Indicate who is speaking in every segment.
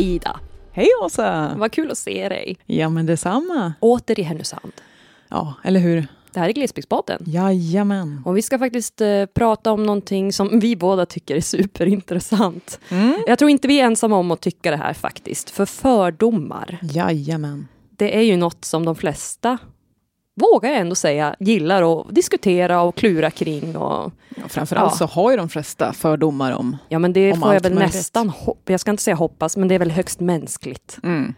Speaker 1: Hej Ida!
Speaker 2: Hej Åsa!
Speaker 1: Vad kul att se dig!
Speaker 2: Ja men detsamma.
Speaker 1: Åter i Härnösand.
Speaker 2: Ja, eller hur?
Speaker 1: Det här är Glesbygdspodden.
Speaker 2: Jajamän.
Speaker 1: Och vi ska faktiskt eh, prata om någonting som vi båda tycker är superintressant.
Speaker 2: Mm.
Speaker 1: Jag tror inte vi är ensamma om att tycka det här faktiskt. För fördomar,
Speaker 2: Jajamän.
Speaker 1: det är ju något som de flesta, vågar jag ändå säga, gillar att diskutera och klura kring. Och,
Speaker 2: Ja, framförallt
Speaker 1: Ja.
Speaker 2: så har ju de flesta fördomar om...
Speaker 1: ja men det får jag väl
Speaker 2: möjligt.
Speaker 1: nästan hoppas, jag ska inte säga hoppas, men det är väl högst mänskligt
Speaker 2: Mm.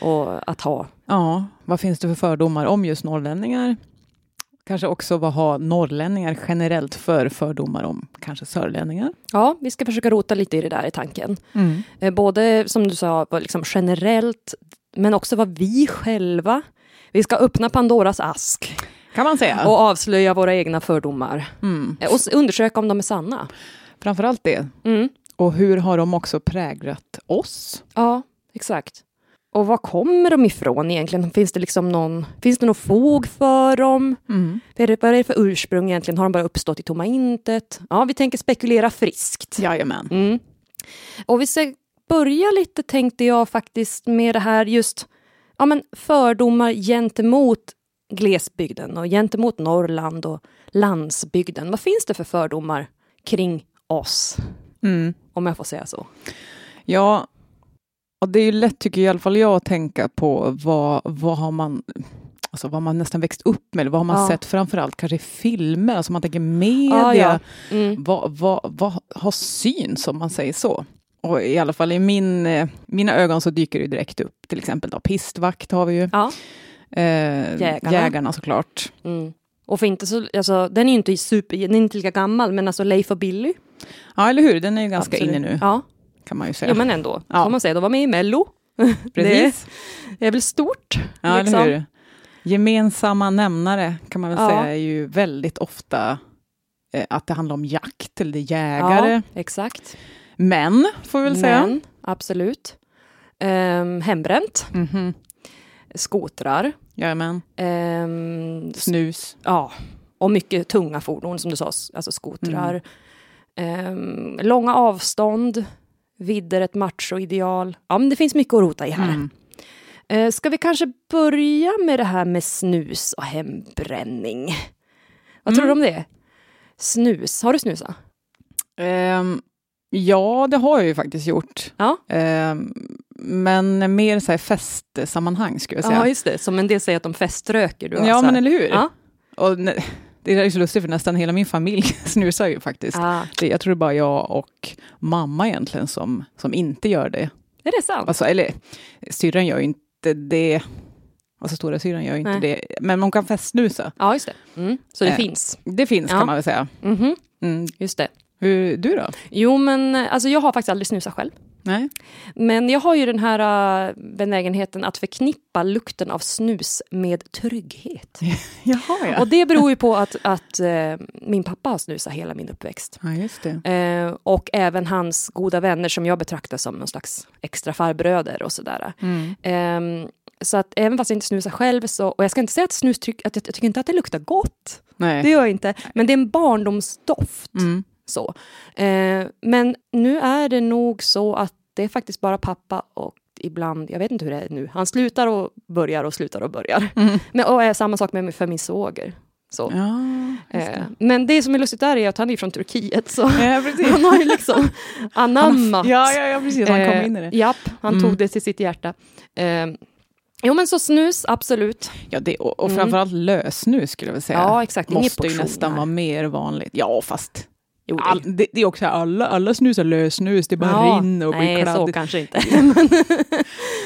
Speaker 1: och, att ha.
Speaker 2: Ja, vad finns det för fördomar om just norrlänningar? Kanske också vad har norrlänningar generellt för fördomar om kanske sörlänningar?
Speaker 1: Ja, vi ska försöka rota lite i det där i tanken.
Speaker 2: Mm.
Speaker 1: Eh, Både som du sa, liksom generellt, men också vad vi själva... Vi ska öppna Pandoras ask
Speaker 2: Kan man säga.
Speaker 1: och avslöja våra egna fördomar.
Speaker 2: Mm.
Speaker 1: Eh, Och undersöka om de är sanna.
Speaker 2: Framförallt det.
Speaker 1: Mm.
Speaker 2: Och hur har de också präglat oss?
Speaker 1: Ja, exakt. Och var kommer de ifrån egentligen? Finns det liksom någon... Finns det något fog för dem?
Speaker 2: Mm.
Speaker 1: Vad är, det, vad är det för ursprung egentligen? Har de bara uppstått i tomma intet? Ja, vi tänker spekulera friskt.
Speaker 2: Jajamän.
Speaker 1: Mm. Och vi ska börja lite, tänkte jag faktiskt, med det här just ja, men fördomar gentemot glesbygden och gentemot Norrland och landsbygden. Vad finns det för fördomar kring oss,
Speaker 2: Mm.
Speaker 1: om jag får säga så?
Speaker 2: Ja, och det är ju lätt tycker i alla fall jag att tänka på vad, vad har man Alltså vad man nästan växt upp med, vad har man
Speaker 1: Ja.
Speaker 2: sett framförallt kanske i filmer, alltså man tänker media,
Speaker 1: Ja, ja. Mm.
Speaker 2: Vad, vad, vad har syns om man säger så? Och i alla fall i min, eh, mina ögon så dyker det direkt upp, till exempel då, pistvakt har vi ju,
Speaker 1: Ja.
Speaker 2: eh,
Speaker 1: Jägarna.
Speaker 2: jägarna såklart.
Speaker 1: Mm. Och för inte så, alltså, den är ju inte super, den är inte lika gammal, men alltså Leif och Billy.
Speaker 2: Ja, eller hur, den är ju ganska
Speaker 1: absolut.
Speaker 2: inne nu,
Speaker 1: Ja,
Speaker 2: kan man ju säga.
Speaker 1: jo, men ändå.
Speaker 2: Ja.
Speaker 1: Får man säga, de var med i Mello.
Speaker 2: Precis.
Speaker 1: Det är väl stort.
Speaker 2: Ja,
Speaker 1: liksom.
Speaker 2: eller hur? Gemensamma nämnare kan man väl
Speaker 1: Ja.
Speaker 2: säga är ju väldigt ofta eh, att det handlar om jakt eller jägare.
Speaker 1: Ja, exakt.
Speaker 2: Män, får vi väl säga.
Speaker 1: Men, absolut. Um, hembränt,
Speaker 2: Mhm.
Speaker 1: skotrar,
Speaker 2: Jajamän.
Speaker 1: ehm,
Speaker 2: Snus.
Speaker 1: ja, och mycket tunga fordon som du sa, alltså skotrar. Ehm, långa avstånd, vidder ett machoideal. Ja, men det finns mycket att rota i här.
Speaker 2: Mm.
Speaker 1: Eh, ska vi kanske börja med det här med snus och hembränning? Vad tror du om det? Snus, har du snusat?
Speaker 2: Ehm, ja, det har jag ju faktiskt gjort.
Speaker 1: Ja.
Speaker 2: Ehm, men mer så här festsammanhang skulle jag säga.
Speaker 1: Ja, just det. Som en del säger att de feströker. Du
Speaker 2: Ja, men eller hur?
Speaker 1: Ja.
Speaker 2: Och ne- det är så lustigt för nästan hela min familj snusar ju faktiskt.
Speaker 1: Ah,
Speaker 2: Det, jag tror det är bara jag och mamma egentligen som, som inte gör det.
Speaker 1: är det sant?
Speaker 2: Alltså, eller syrran gör ju inte det. Alltså stora syrran gör ju inte det. Men hon kan festsnusa.
Speaker 1: Ja, just det. Mm. Så det
Speaker 2: Eh,
Speaker 1: finns.
Speaker 2: Det finns
Speaker 1: Ja.
Speaker 2: kan man väl säga.
Speaker 1: Mhm,
Speaker 2: Mm.
Speaker 1: Just det.
Speaker 2: Hur, du då?
Speaker 1: Jo, men alltså, jag har faktiskt aldrig snusat själv.
Speaker 2: Nej?
Speaker 1: Men jag har ju den här uh, benägenheten att förknippa lukten av snus med trygghet.
Speaker 2: Jaha
Speaker 1: Och det beror ju på att, att eh, min pappa har snusat hela min uppväxt.
Speaker 2: Ja, just det.
Speaker 1: Eh, och även hans goda vänner som jag betraktar som någon slags extra farbröder och sådär.
Speaker 2: Mm.
Speaker 1: Ehm, så att även fast jag inte snusar själv så, och jag ska inte säga att snustryck, att jag, jag tycker inte att det luktar gott.
Speaker 2: Nej.
Speaker 1: Det gör jag inte. Men det är en barndomsdoft.
Speaker 2: Mm.
Speaker 1: Så. Eh, men nu är det nog så att det är faktiskt bara pappa och ibland, jag vet inte hur det är nu, han slutar och börjar och slutar och börjar.
Speaker 2: Mm.
Speaker 1: Men, och är samma sak med för min svåger. Så.
Speaker 2: Ja,
Speaker 1: Eh,
Speaker 2: det.
Speaker 1: men det som är lustigt där är att han är från Turkiet, så
Speaker 2: Ja,
Speaker 1: han har ju liksom anammat.
Speaker 2: Ja, ja, ja, precis. Han kom in i det.
Speaker 1: Japp, han
Speaker 2: Mm.
Speaker 1: tog det till sitt hjärta. Eh, jo men så snus, absolut.
Speaker 2: Ja, det, och, och
Speaker 1: Mm.
Speaker 2: framförallt lösnus skulle jag vilja säga.
Speaker 1: Ja exakt,
Speaker 2: Måste ju nästan vara mer vanligt. Ja, fast
Speaker 1: Jo, det-
Speaker 2: all, det, det är också alla, alla snusar lösnus, det bara
Speaker 1: Ja,
Speaker 2: rinner och blir
Speaker 1: Nej, så
Speaker 2: kladdigt.
Speaker 1: kanske inte.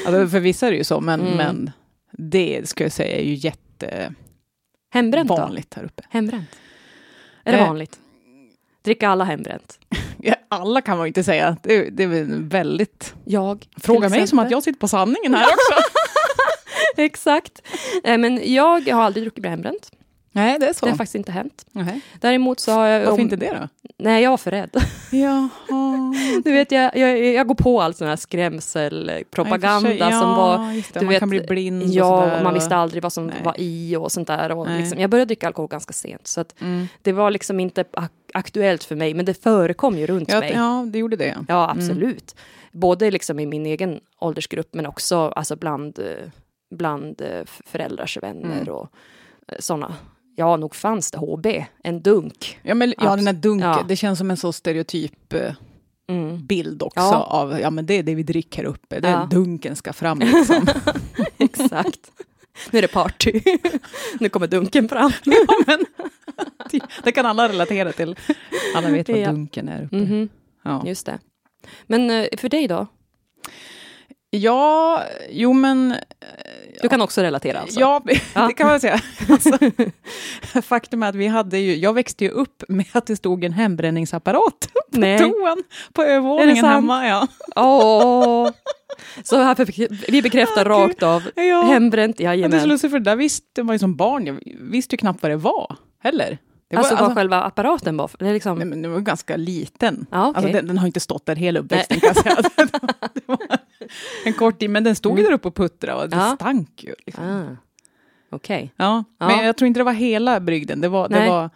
Speaker 2: Alltså, för vissa är det ju så, men,
Speaker 1: Mm.
Speaker 2: men det skulle jag säga är ju jättevanligt
Speaker 1: Hembränt då?
Speaker 2: här uppe.
Speaker 1: Hembränt? Är det
Speaker 2: Eh.
Speaker 1: vanligt? Dricker alla hembränt?
Speaker 2: Alla kan man ju inte säga, det, det är väl väldigt...
Speaker 1: Jag?
Speaker 2: Fråga mig som att jag sitter på sanningen här också.
Speaker 1: Exakt. Eh, men jag har aldrig druckit hembränt.
Speaker 2: Nej, det är så.
Speaker 1: Det har faktiskt inte hänt.
Speaker 2: Nej.
Speaker 1: Däremot så har jag...
Speaker 2: Varför
Speaker 1: om-
Speaker 2: inte det då?
Speaker 1: Nej, jag var för rädd.
Speaker 2: Jaha.
Speaker 1: Du vet, jag, jag, jag går på all sån här skrämselpropaganda
Speaker 2: Ja, och
Speaker 1: som var...
Speaker 2: Just det,
Speaker 1: du
Speaker 2: man
Speaker 1: vet,
Speaker 2: kan bli blind och
Speaker 1: Ja,
Speaker 2: sådär
Speaker 1: och man
Speaker 2: och-
Speaker 1: visste aldrig vad som
Speaker 2: Nej.
Speaker 1: var i och sånt där. Och
Speaker 2: Nej.
Speaker 1: liksom, jag började dricka alkohol ganska sent, så att
Speaker 2: Mm.
Speaker 1: det var liksom inte ak- aktuellt för mig, men det förekom ju runt
Speaker 2: Ja,
Speaker 1: mig.
Speaker 2: ja, det gjorde det.
Speaker 1: Ja, absolut. Både liksom i min egen åldersgrupp, men också alltså bland, eh, bland eh, föräldrars vänner
Speaker 2: Mm.
Speaker 1: och eh, sådana. Ja, nog fanns det HB, en dunk.
Speaker 2: Ja, men, ja, den här dunken,
Speaker 1: Ja.
Speaker 2: det känns som en så stereotyp eh,
Speaker 1: Mm.
Speaker 2: bild också
Speaker 1: Ja.
Speaker 2: av, ja men det är det vi dricker här uppe, det
Speaker 1: Ja.
Speaker 2: dunken ska fram liksom.
Speaker 1: Exakt. Nu är det party. nu kommer dunken fram.
Speaker 2: ja, men, det kan alla relatera till. Alla vet vad dunken är uppe.
Speaker 1: Mhm,
Speaker 2: Ja.
Speaker 1: Just det. Men eh, för dig då?
Speaker 2: ja, jo men
Speaker 1: Du kan också relatera alltså?
Speaker 2: Ja,
Speaker 1: Ja.
Speaker 2: det kan man säga. Alltså, faktum är att vi hade ju, jag växte ju upp med att det stod en hembränningsapparat på
Speaker 1: Nej.
Speaker 2: toan på
Speaker 1: det
Speaker 2: övervåningen hemma. Ja.
Speaker 1: Åh! Så här för, vi bekräftar
Speaker 2: Ah, gud.
Speaker 1: rakt av.
Speaker 2: Ja.
Speaker 1: Hembränt,
Speaker 2: Ja, det är så
Speaker 1: jajamän.
Speaker 2: lustigt, för där visste man ju som barn, jag visste ju knappt vad det var heller. Det var,
Speaker 1: Alltså vad själva apparaten var? Det liksom,
Speaker 2: nej, men det var ganska liten.
Speaker 1: ja, okej.
Speaker 2: Alltså, den, den har inte stått där hela uppväxten kan jag säga. det var en kort tid, men den stod ju där uppe och puttrade och det
Speaker 1: Ja.
Speaker 2: stank ju. Liksom.
Speaker 1: ah. Okej.
Speaker 2: Ja,
Speaker 1: Ja.
Speaker 2: men jag tror inte det var hela brygden. Det var, det
Speaker 1: Nej.
Speaker 2: var,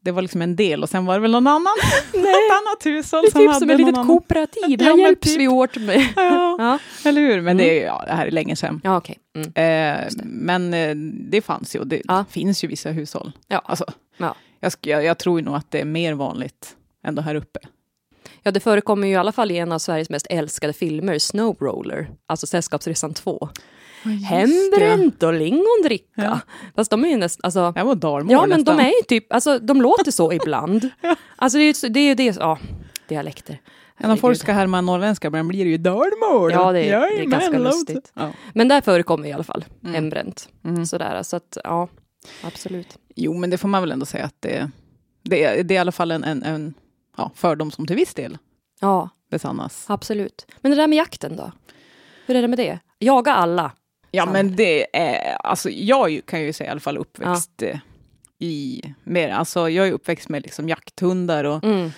Speaker 2: det var liksom en del och sen var det väl någon annan, något annat hushåll
Speaker 1: Det
Speaker 2: som
Speaker 1: typ
Speaker 2: hade
Speaker 1: som ett litet
Speaker 2: annan.
Speaker 1: kooperativ. Här hjälps
Speaker 2: typ.
Speaker 1: vi åt med.
Speaker 2: Ja,
Speaker 1: Ja,
Speaker 2: eller hur? Men
Speaker 1: Mm.
Speaker 2: det, är, ja, det här är länge sedan.
Speaker 1: ja okej. Mm.
Speaker 2: Eh, men eh, det fanns ju och det
Speaker 1: Ja.
Speaker 2: finns ju vissa hushåll.
Speaker 1: Ja.
Speaker 2: Alltså,
Speaker 1: Ja.
Speaker 2: jag, jag, jag tror nog att det är mer vanligt ändå här uppe.
Speaker 1: Ja, det förekommer ju i alla fall i en av Sveriges mest älskade filmer, Snowroller, alltså Sällskapsresan 2. Hembränt och lingondricka.
Speaker 2: Ja.
Speaker 1: Fast de är ju nästan, alltså,
Speaker 2: Det var dalmål
Speaker 1: ja men
Speaker 2: nästan.
Speaker 1: de är ju typ, alltså de låter så ibland. Alltså det är ju det, är det, ja, dialekter.
Speaker 2: Ja, när folk ska härma norrländska men blir det ju dalmål.
Speaker 1: Ja, det är- det är ganska lustigt.
Speaker 2: Ja.
Speaker 1: Men där förekommer i alla fall
Speaker 2: Mm.
Speaker 1: hembränt.
Speaker 2: Mm.
Speaker 1: Sådär, så att ja, absolut.
Speaker 2: Jo, men det får man väl ändå säga att det, det, är, det är i alla fall en, en, en ja, fördom som till viss del
Speaker 1: Ja,
Speaker 2: besannas.
Speaker 1: absolut. Men det där med jakten då? Hur är det med det? Jaga alla.
Speaker 2: Ja,
Speaker 1: Sant.
Speaker 2: men det är, alltså jag kan ju säga i alla fall uppväxt eh, i, mer, alltså jag är uppväxt med liksom jakthundar och
Speaker 1: Mm.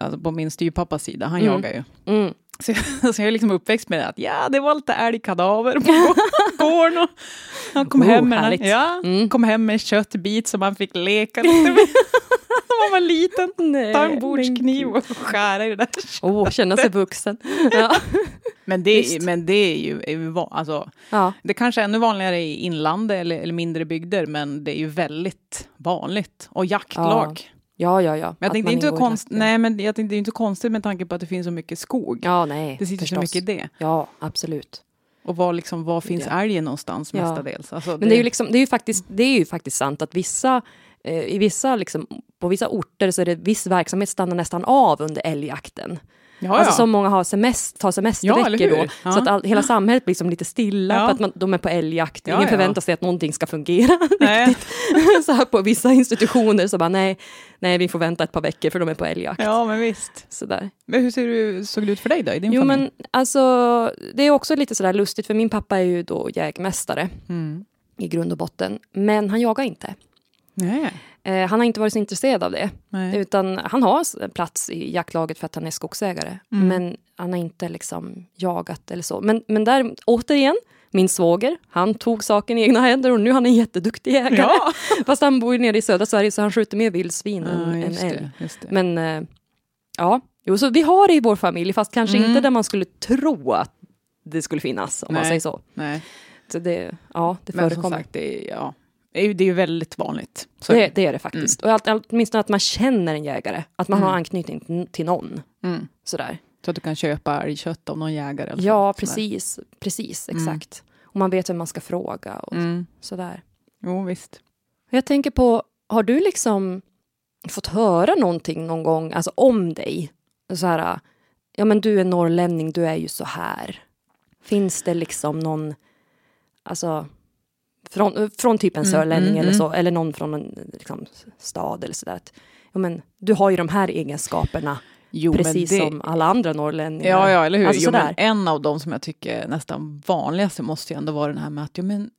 Speaker 2: alltså på min styvpappas sida, han
Speaker 1: Mm.
Speaker 2: jagar ju.
Speaker 1: Mm.
Speaker 2: Så, så jag är liksom uppväxt med att ja, det var lite älgkadaver på gården och han kom
Speaker 1: Oh,
Speaker 2: hem med ja,
Speaker 1: Mm.
Speaker 2: kom hem med en köttbit som han fick leka lite med. När man var liten.
Speaker 1: Nej,
Speaker 2: Ta en bordskniv och skära i det där.
Speaker 1: Åh, känna sig vuxen. Ja.
Speaker 2: Men det, men det är ju, är ju alltså,
Speaker 1: ja.
Speaker 2: det kanske är ännu vanligare i inland eller, eller mindre bygder, men det är ju väldigt vanligt. Och jaktlag.
Speaker 1: Ja, ja, ja.
Speaker 2: Men jag tänkte, det inte så konst, nej, men jag tänkte, det är inte så konstigt med tanke på att det finns så mycket skog.
Speaker 1: Ja, nej.
Speaker 2: det sitter så
Speaker 1: förstås.
Speaker 2: mycket i det.
Speaker 1: Ja, absolut.
Speaker 2: Och var, liksom, var finns
Speaker 1: Ja.
Speaker 2: älgen någonstans
Speaker 1: Ja.
Speaker 2: mestadels? Alltså,
Speaker 1: Men det är ju, liksom, det är ju, faktiskt, det är ju faktiskt sant att vissa, eh, i vissa liksom, på vissa orter så är det viss verksamhet stannar nästan av under älgjakten.
Speaker 2: Ja,
Speaker 1: Alltså
Speaker 2: ja.
Speaker 1: så många har semest, tar
Speaker 2: Ja,
Speaker 1: semesterveckor
Speaker 2: hur?
Speaker 1: då.
Speaker 2: Ja.
Speaker 1: Så att all, hela samhället blir liksom lite stilla
Speaker 2: Ja.
Speaker 1: för att man, de är på älgjakt.
Speaker 2: Ja,
Speaker 1: Ingen
Speaker 2: ja.
Speaker 1: förväntar sig att någonting ska fungera. så här på vissa institutioner så bara nej, nej vi får vänta ett par veckor för de är på älgjakt.
Speaker 2: ja, men visst.
Speaker 1: Sådär.
Speaker 2: Men hur ser det, såg det ut för dig då, i din
Speaker 1: Jo
Speaker 2: familj?
Speaker 1: men alltså, det är också lite sådär lustigt för min pappa är ju då jägmästare
Speaker 2: Mm.
Speaker 1: i grund och botten. Men han jagar inte. Eh, han har inte varit så intresserad av det.
Speaker 2: nej.
Speaker 1: Utan han har plats i jaktlaget för att han är skogsägare.
Speaker 2: Mm.
Speaker 1: Men han har inte liksom jagat eller så. Men, men där, återigen, min svåger, han tog saken i egna händer och nu är han en jätteduktig jägare.
Speaker 2: Ja,
Speaker 1: Fast han bor nere i södra Sverige så han skjuter mer vildsvin
Speaker 2: ja
Speaker 1: än älg. Men eh, ja, jo, så vi har det i vår familj, fast kanske
Speaker 2: Mm.
Speaker 1: inte där man skulle tro att det skulle finnas, om man
Speaker 2: Nej.
Speaker 1: säger så.
Speaker 2: Nej.
Speaker 1: så det, ja, det
Speaker 2: Men som
Speaker 1: förekommer.
Speaker 2: sagt, det ja, är ju det är ju väldigt vanligt.
Speaker 1: Det, det är det faktiskt. Och allt, allt, åtminstone att man känner en jägare, att man
Speaker 2: Mm.
Speaker 1: har anknytning till- någon.
Speaker 2: Mm.
Speaker 1: Sådär.
Speaker 2: Så att du kan köpa älgkött av någon jägare? Eller
Speaker 1: Ja,
Speaker 2: så, sådär.
Speaker 1: precis. Precis,
Speaker 2: Mm.
Speaker 1: exakt. Och man vet vem man ska fråga och
Speaker 2: Mm.
Speaker 1: sådär.
Speaker 2: Jo, visst.
Speaker 1: Jag tänker på, har du liksom fått höra någonting någon gång, alltså om dig? Så här, ja men du är norrlänning, du är ju så här. Finns det liksom någon, alltså, från, från typ en
Speaker 2: Mm,
Speaker 1: sörlänning
Speaker 2: mm,
Speaker 1: eller
Speaker 2: mm.
Speaker 1: så, eller någon från en liksom, stad eller sådär. att, Ja men, du har ju de här egenskaperna,
Speaker 2: Jo,
Speaker 1: precis
Speaker 2: det,
Speaker 1: som alla andra norrlänningar.
Speaker 2: Ja, ja, eller hur.
Speaker 1: Alltså
Speaker 2: jo, men en av dem som jag tycker är nästan vanligaste måste ju ändå vara den här med att ja, men,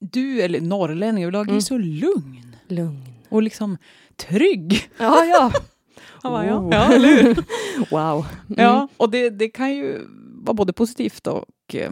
Speaker 2: du, eller norrlänning överlag, är
Speaker 1: Mm.
Speaker 2: så lugn
Speaker 1: Lugn.
Speaker 2: och liksom trygg.
Speaker 1: Ja, ja.
Speaker 2: Bara, ja,
Speaker 1: Oh.
Speaker 2: ja, eller hur?
Speaker 1: Wow. Mm.
Speaker 2: Ja, och det, det kan ju vara både positivt och eh,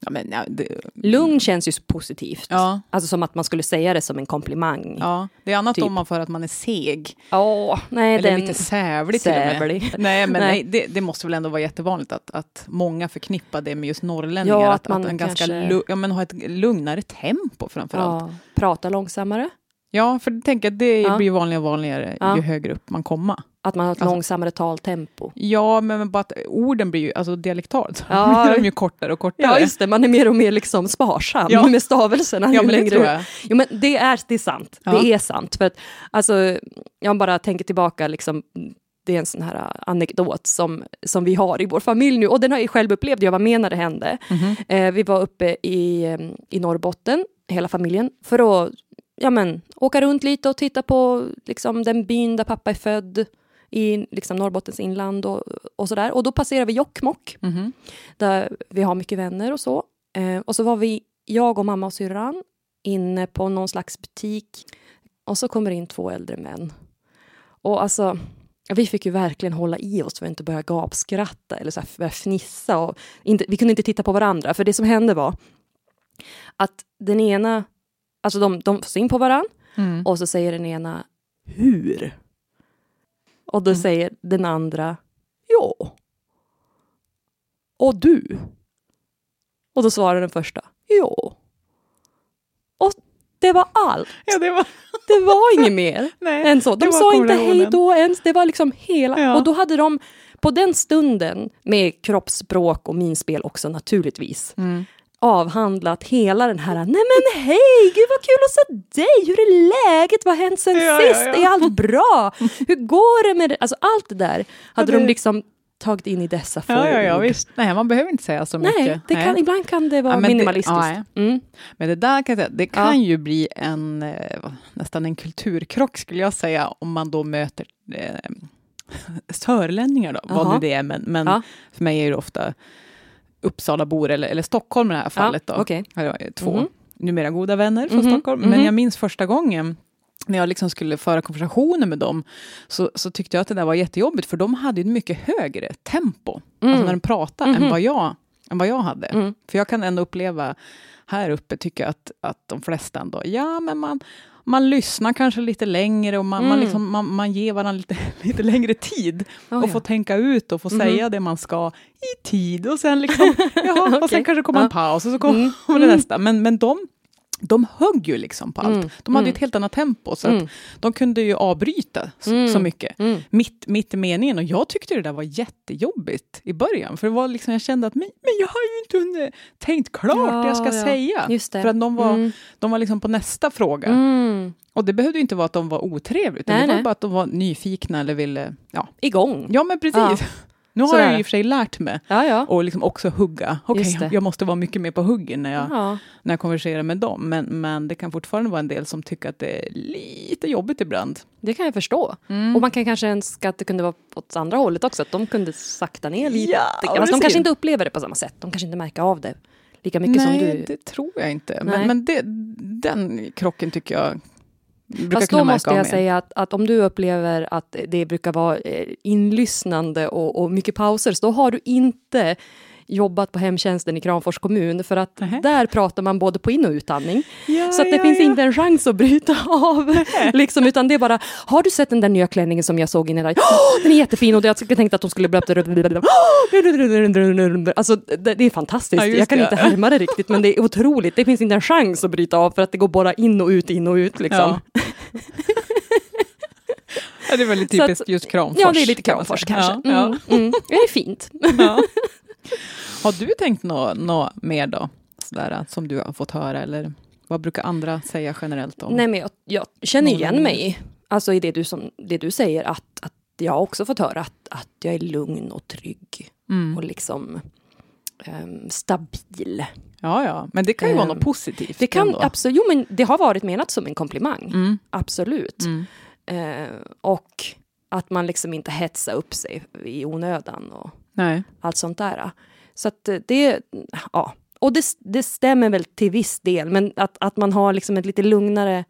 Speaker 2: Ja, men, ja, det,
Speaker 1: Lugn känns ju positivt.
Speaker 2: ja,
Speaker 1: Alltså som att man skulle säga det som en komplimang.
Speaker 2: ja, det är annat
Speaker 1: Typ.
Speaker 2: om man för att man är seg.
Speaker 1: Åh, nej,
Speaker 2: Eller
Speaker 1: den...
Speaker 2: lite sävlig till och med. Nej, men
Speaker 1: Nej.
Speaker 2: nej. det, det måste väl ändå vara jättevanligt att, att många förknippar det med just norrlänningar.
Speaker 1: Ja,
Speaker 2: att,
Speaker 1: att man
Speaker 2: att en ganska
Speaker 1: kanske-
Speaker 2: lu- ja, men ha ett lugnare tempo framför allt.
Speaker 1: prata långsammare.
Speaker 2: Ja, för tänk att det
Speaker 1: Ja.
Speaker 2: blir vanligare och vanligare
Speaker 1: Ja.
Speaker 2: ju högre upp man kommer.
Speaker 1: Att man har ett
Speaker 2: Alltså-
Speaker 1: långsammare taltempo.
Speaker 2: Ja, men bara att orden blir ju, alltså dialektalt,
Speaker 1: Ja.
Speaker 2: blir de ju kortare och kortare.
Speaker 1: Ja, just det. Man är mer och mer liksom sparsam
Speaker 2: Ja.
Speaker 1: med stavelserna.
Speaker 2: Ja, men det
Speaker 1: längre
Speaker 2: tror
Speaker 1: ut.
Speaker 2: jag.
Speaker 1: Jo, men det är, det är sant.
Speaker 2: Ja.
Speaker 1: Det är sant. För att, alltså, jag bara tänker tillbaka, liksom, det är en sån här anekdot som, som vi har i vår familj nu. Och den har jag själv upplevt, jag var med när det hände.
Speaker 2: Mhm.
Speaker 1: Eh, vi var uppe i, i Norrbotten, hela familjen, för att ja, men, åka runt lite och titta på liksom, den byn där pappa är född i liksom, Norrbottens inland och, och sådär. Och då passerade vi Jokkmokk,
Speaker 2: Mhm.
Speaker 1: där vi har mycket vänner och så. Eh, och så var vi, jag och mamma och syrran, inne på någon slags butik. Och så kommer in två äldre män. Och alltså, vi fick ju verkligen hålla i oss för att inte börja gapskratta eller så här fnissa. Och inte, vi kunde inte titta på varandra, för det som hände var att den ena, alltså de, de får in på varandra
Speaker 2: Mm.
Speaker 1: och så säger den ena hur? Och då
Speaker 2: Mm.
Speaker 1: säger den andra ja. Och du? Och då svarar den första ja. Och det var allt.
Speaker 2: Ja, det var...
Speaker 1: Det var inget mer
Speaker 2: Nej,
Speaker 1: än så. De sa inte hej då ens, det var liksom hela.
Speaker 2: Ja.
Speaker 1: Och då hade de på den stunden, med kroppsspråk och minspel också naturligtvis,
Speaker 2: Mm.
Speaker 1: Avhandlat hela den här, nej men hej, gud vad kul att se dig, hur är läget, vad har hänt sen
Speaker 2: Ja, ja,
Speaker 1: sist,
Speaker 2: ja.
Speaker 1: är allt bra, hur går det med det? Alltså allt det där hade
Speaker 2: det-
Speaker 1: de liksom tagit in i dessa få
Speaker 2: Ja, ja, ja, visst. Nej, man behöver inte säga så
Speaker 1: Nej,
Speaker 2: mycket.
Speaker 1: det kan, ibland kan det vara
Speaker 2: Ja, men det-
Speaker 1: minimalistiskt.
Speaker 2: ja,
Speaker 1: mm.
Speaker 2: Men det där kan det kan
Speaker 1: Ja.
Speaker 2: ju bli en, eh, nästan en kulturkrock skulle jag säga, om man då möter eh, sörlänningar då, vad nu det är, men, men
Speaker 1: Ja.
Speaker 2: för mig är det ofta Uppsalabor eller, eller Stockholm i det här fallet.
Speaker 1: Ja,
Speaker 2: då. jag två
Speaker 1: Mhm.
Speaker 2: numera goda vänner från
Speaker 1: Mhm,
Speaker 2: Stockholm, men jag minns första gången när jag liksom skulle föra konversationer med dem, så, så tyckte jag att det där var jättejobbigt, för de hade ett mycket högre tempo, alltså när de pratade, än,
Speaker 1: Mhm.
Speaker 2: vad jag, än vad jag hade.
Speaker 1: Mm.
Speaker 2: För jag kan ändå uppleva här uppe, tycker jag att, att de flesta ändå, ja men man, man lyssnar kanske lite längre och man, man,
Speaker 1: Mm.
Speaker 2: liksom, man, man ger varandra lite, lite längre tid
Speaker 1: Oh,
Speaker 2: och
Speaker 1: ja.
Speaker 2: får tänka ut och få
Speaker 1: Mhm.
Speaker 2: säga det man ska i tid och sen liksom, jaha, och sen kanske kommer
Speaker 1: Ja.
Speaker 2: en paus och så kommer
Speaker 1: Mm.
Speaker 2: kommer det
Speaker 1: Mm.
Speaker 2: nästa. Men, men de, de högg ju liksom på allt.
Speaker 1: Mm.
Speaker 2: De hade
Speaker 1: Mm.
Speaker 2: ett helt annat tempo, så
Speaker 1: Mm.
Speaker 2: att de kunde ju avbryta så,
Speaker 1: Mm.
Speaker 2: så mycket.
Speaker 1: Mm.
Speaker 2: Mitt, mitt i meningen. Och jag tyckte det där var jättejobbigt i början. För det var liksom, jag kände att men, men jag har ju inte hunnit tänkt klart det jag ska
Speaker 1: Ja, ja.
Speaker 2: säga. För att de var,
Speaker 1: Mm.
Speaker 2: de var liksom på nästa fråga.
Speaker 1: Mm.
Speaker 2: Och det behövde inte vara att de var otrevliga, utan
Speaker 1: Nej,
Speaker 2: det var
Speaker 1: nej.
Speaker 2: bara att de var nyfikna eller ville... Ja,
Speaker 1: Igång.
Speaker 2: ja men precis.
Speaker 1: Ja.
Speaker 2: Nu har
Speaker 1: Så är
Speaker 2: jag i och för sig lärt mig
Speaker 1: Ja, ja.
Speaker 2: och liksom också hugga. Okej,
Speaker 1: det.
Speaker 2: jag måste vara mycket mer på huggen när jag,
Speaker 1: ja.
Speaker 2: när jag konverserar med dem. Men, men det kan fortfarande vara en del som tycker att det är lite jobbigt ibland.
Speaker 1: Det kan jag förstå.
Speaker 2: Mm.
Speaker 1: Och man kan kanske önska att det kunde vara åt andra hållet också, att de kunde sakta ner lite.
Speaker 2: Ja,
Speaker 1: Fast de kanske inte upplever det på samma sätt. De kanske inte märker av det lika mycket
Speaker 2: Nej,
Speaker 1: som du.
Speaker 2: det tror jag inte.
Speaker 1: Nej.
Speaker 2: Men, men det, den krocken tycker jag brukar
Speaker 1: Fast då måste jag säga att, att om du upplever att det brukar vara eh, inlyssnande och, och mycket pauser, så då har du inte jobbat på hemtjänsten i Kramfors kommun, för att
Speaker 2: Nähä.
Speaker 1: där pratar man både på in och utandning.
Speaker 2: Ja,
Speaker 1: Så att det
Speaker 2: ja,
Speaker 1: finns
Speaker 2: ja.
Speaker 1: inte en chans att bryta av. liksom, utan det är bara, har du sett den där nya klänningen som jag såg innan? Åh, den är jättefin och jag tänkte att de skulle bli Alltså det, det är fantastiskt.
Speaker 2: Ja,
Speaker 1: jag kan
Speaker 2: det.
Speaker 1: inte härma det riktigt, men det är otroligt. Det finns inte en chans att bryta av för att det går bara in och ut, in och ut liksom.
Speaker 2: Ja. ja, det är väldigt
Speaker 1: Så att-
Speaker 2: typiskt just Kramfors.
Speaker 1: Ja, det är lite Kramfors kanske.
Speaker 2: Ja,
Speaker 1: Mm, mm. Det är fint.
Speaker 2: ja. Har du tänkt något nå mer då? Sådär, som du har fått höra eller vad brukar andra säga generellt om?
Speaker 1: Nej, men jag, jag känner igen mig alltså, i det du, som, det du säger, att, att jag har också fått höra att, att jag är lugn och trygg
Speaker 2: Mm.
Speaker 1: och liksom ehm, stabil.
Speaker 2: Ja, ja, men det kan ju vara
Speaker 1: Ehm,
Speaker 2: något positivt.
Speaker 1: Det kan
Speaker 2: ändå.
Speaker 1: absolut, jo men det har varit menat som en komplimang.
Speaker 2: Mm.
Speaker 1: Absolut.
Speaker 2: Mm.
Speaker 1: Eh, och att man liksom inte hetsar upp sig i onödan och
Speaker 2: Nej.
Speaker 1: allt sånt där. Så att eh, det, ja. Och det, det stämmer väl till viss del, men att, att man har liksom ett lite lugnare...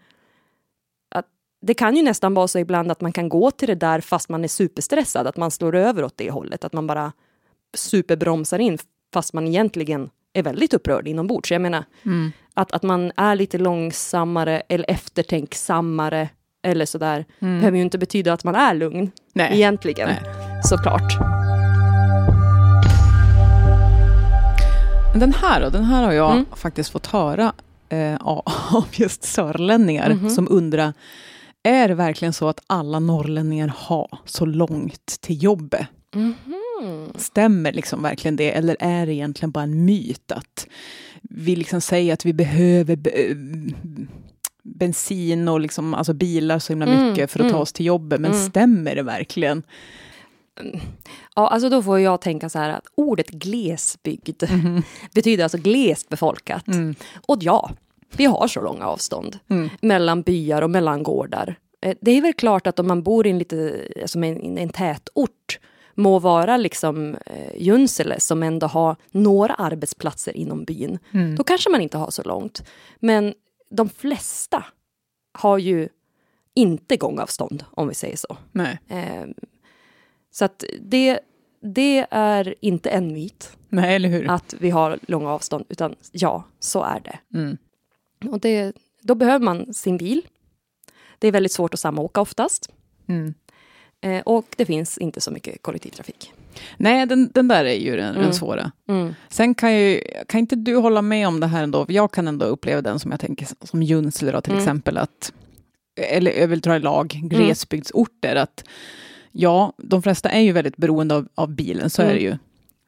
Speaker 1: Att, det kan ju nästan vara så ibland att man kan gå till det där fast man är superstressad, att man slår över åt det hållet, att man bara superbromsar in fast man egentligen är väldigt upprörd inombords. Jag menar,
Speaker 2: Mm.
Speaker 1: att, att man är lite långsammare eller eftertänksammare eller sådär,
Speaker 2: Mm.
Speaker 1: behöver ju inte betyda att man är lugn
Speaker 2: Nej.
Speaker 1: egentligen.
Speaker 2: Nej.
Speaker 1: Såklart.
Speaker 2: Den här då, den här har jag
Speaker 1: Mm.
Speaker 2: faktiskt fått höra eh, av just sörlänningar
Speaker 1: Mhm.
Speaker 2: som undrar, är det verkligen så att alla norrlänningar har så långt till jobbet?
Speaker 1: Mhm.
Speaker 2: Stämmer liksom verkligen det, eller är det egentligen bara en myt att vi liksom säger att vi behöver be- bensin och liksom, alltså bilar så himla
Speaker 1: Mm,
Speaker 2: mycket för att ta
Speaker 1: mm.
Speaker 2: oss till jobbet, men
Speaker 1: Mm.
Speaker 2: stämmer det verkligen?
Speaker 1: Ja, alltså då får jag tänka så här att ordet glesbygd betyder alltså glest befolkat.
Speaker 2: Mm.
Speaker 1: Och ja, vi har så långa avstånd
Speaker 2: Mm.
Speaker 1: mellan byar och mellan gårdar. Eh, Det är väl klart att om man bor i en, lite, som en, en tätort må vara liksom eh, Junsele som ändå har några arbetsplatser inom byn.
Speaker 2: Mm.
Speaker 1: Då kanske man inte har så långt. Men de flesta har ju inte gångavstånd, om vi säger så. Eh, så att det, det är inte en myt
Speaker 2: Nej, eller hur?
Speaker 1: att vi har långa avstånd, utan ja, så är det.
Speaker 2: Mm.
Speaker 1: Och det, då behöver man sin bil. Det är väldigt svårt att samåka oftast.
Speaker 2: Mm.
Speaker 1: Eh, och det finns inte så mycket kollektivtrafik.
Speaker 2: Nej, den, den där är ju den, den
Speaker 1: Mm.
Speaker 2: svåra.
Speaker 1: Mm.
Speaker 2: Sen kan, ju, kan inte du hålla med om det här ändå? Jag kan ändå uppleva den som jag tänker som Junsele då, till
Speaker 1: Mm.
Speaker 2: exempel. att Eller jag vill dra i lag, glesbygdsorter. Att ja, de flesta är ju väldigt beroende av, av bilen, så
Speaker 1: Mm.
Speaker 2: är det ju.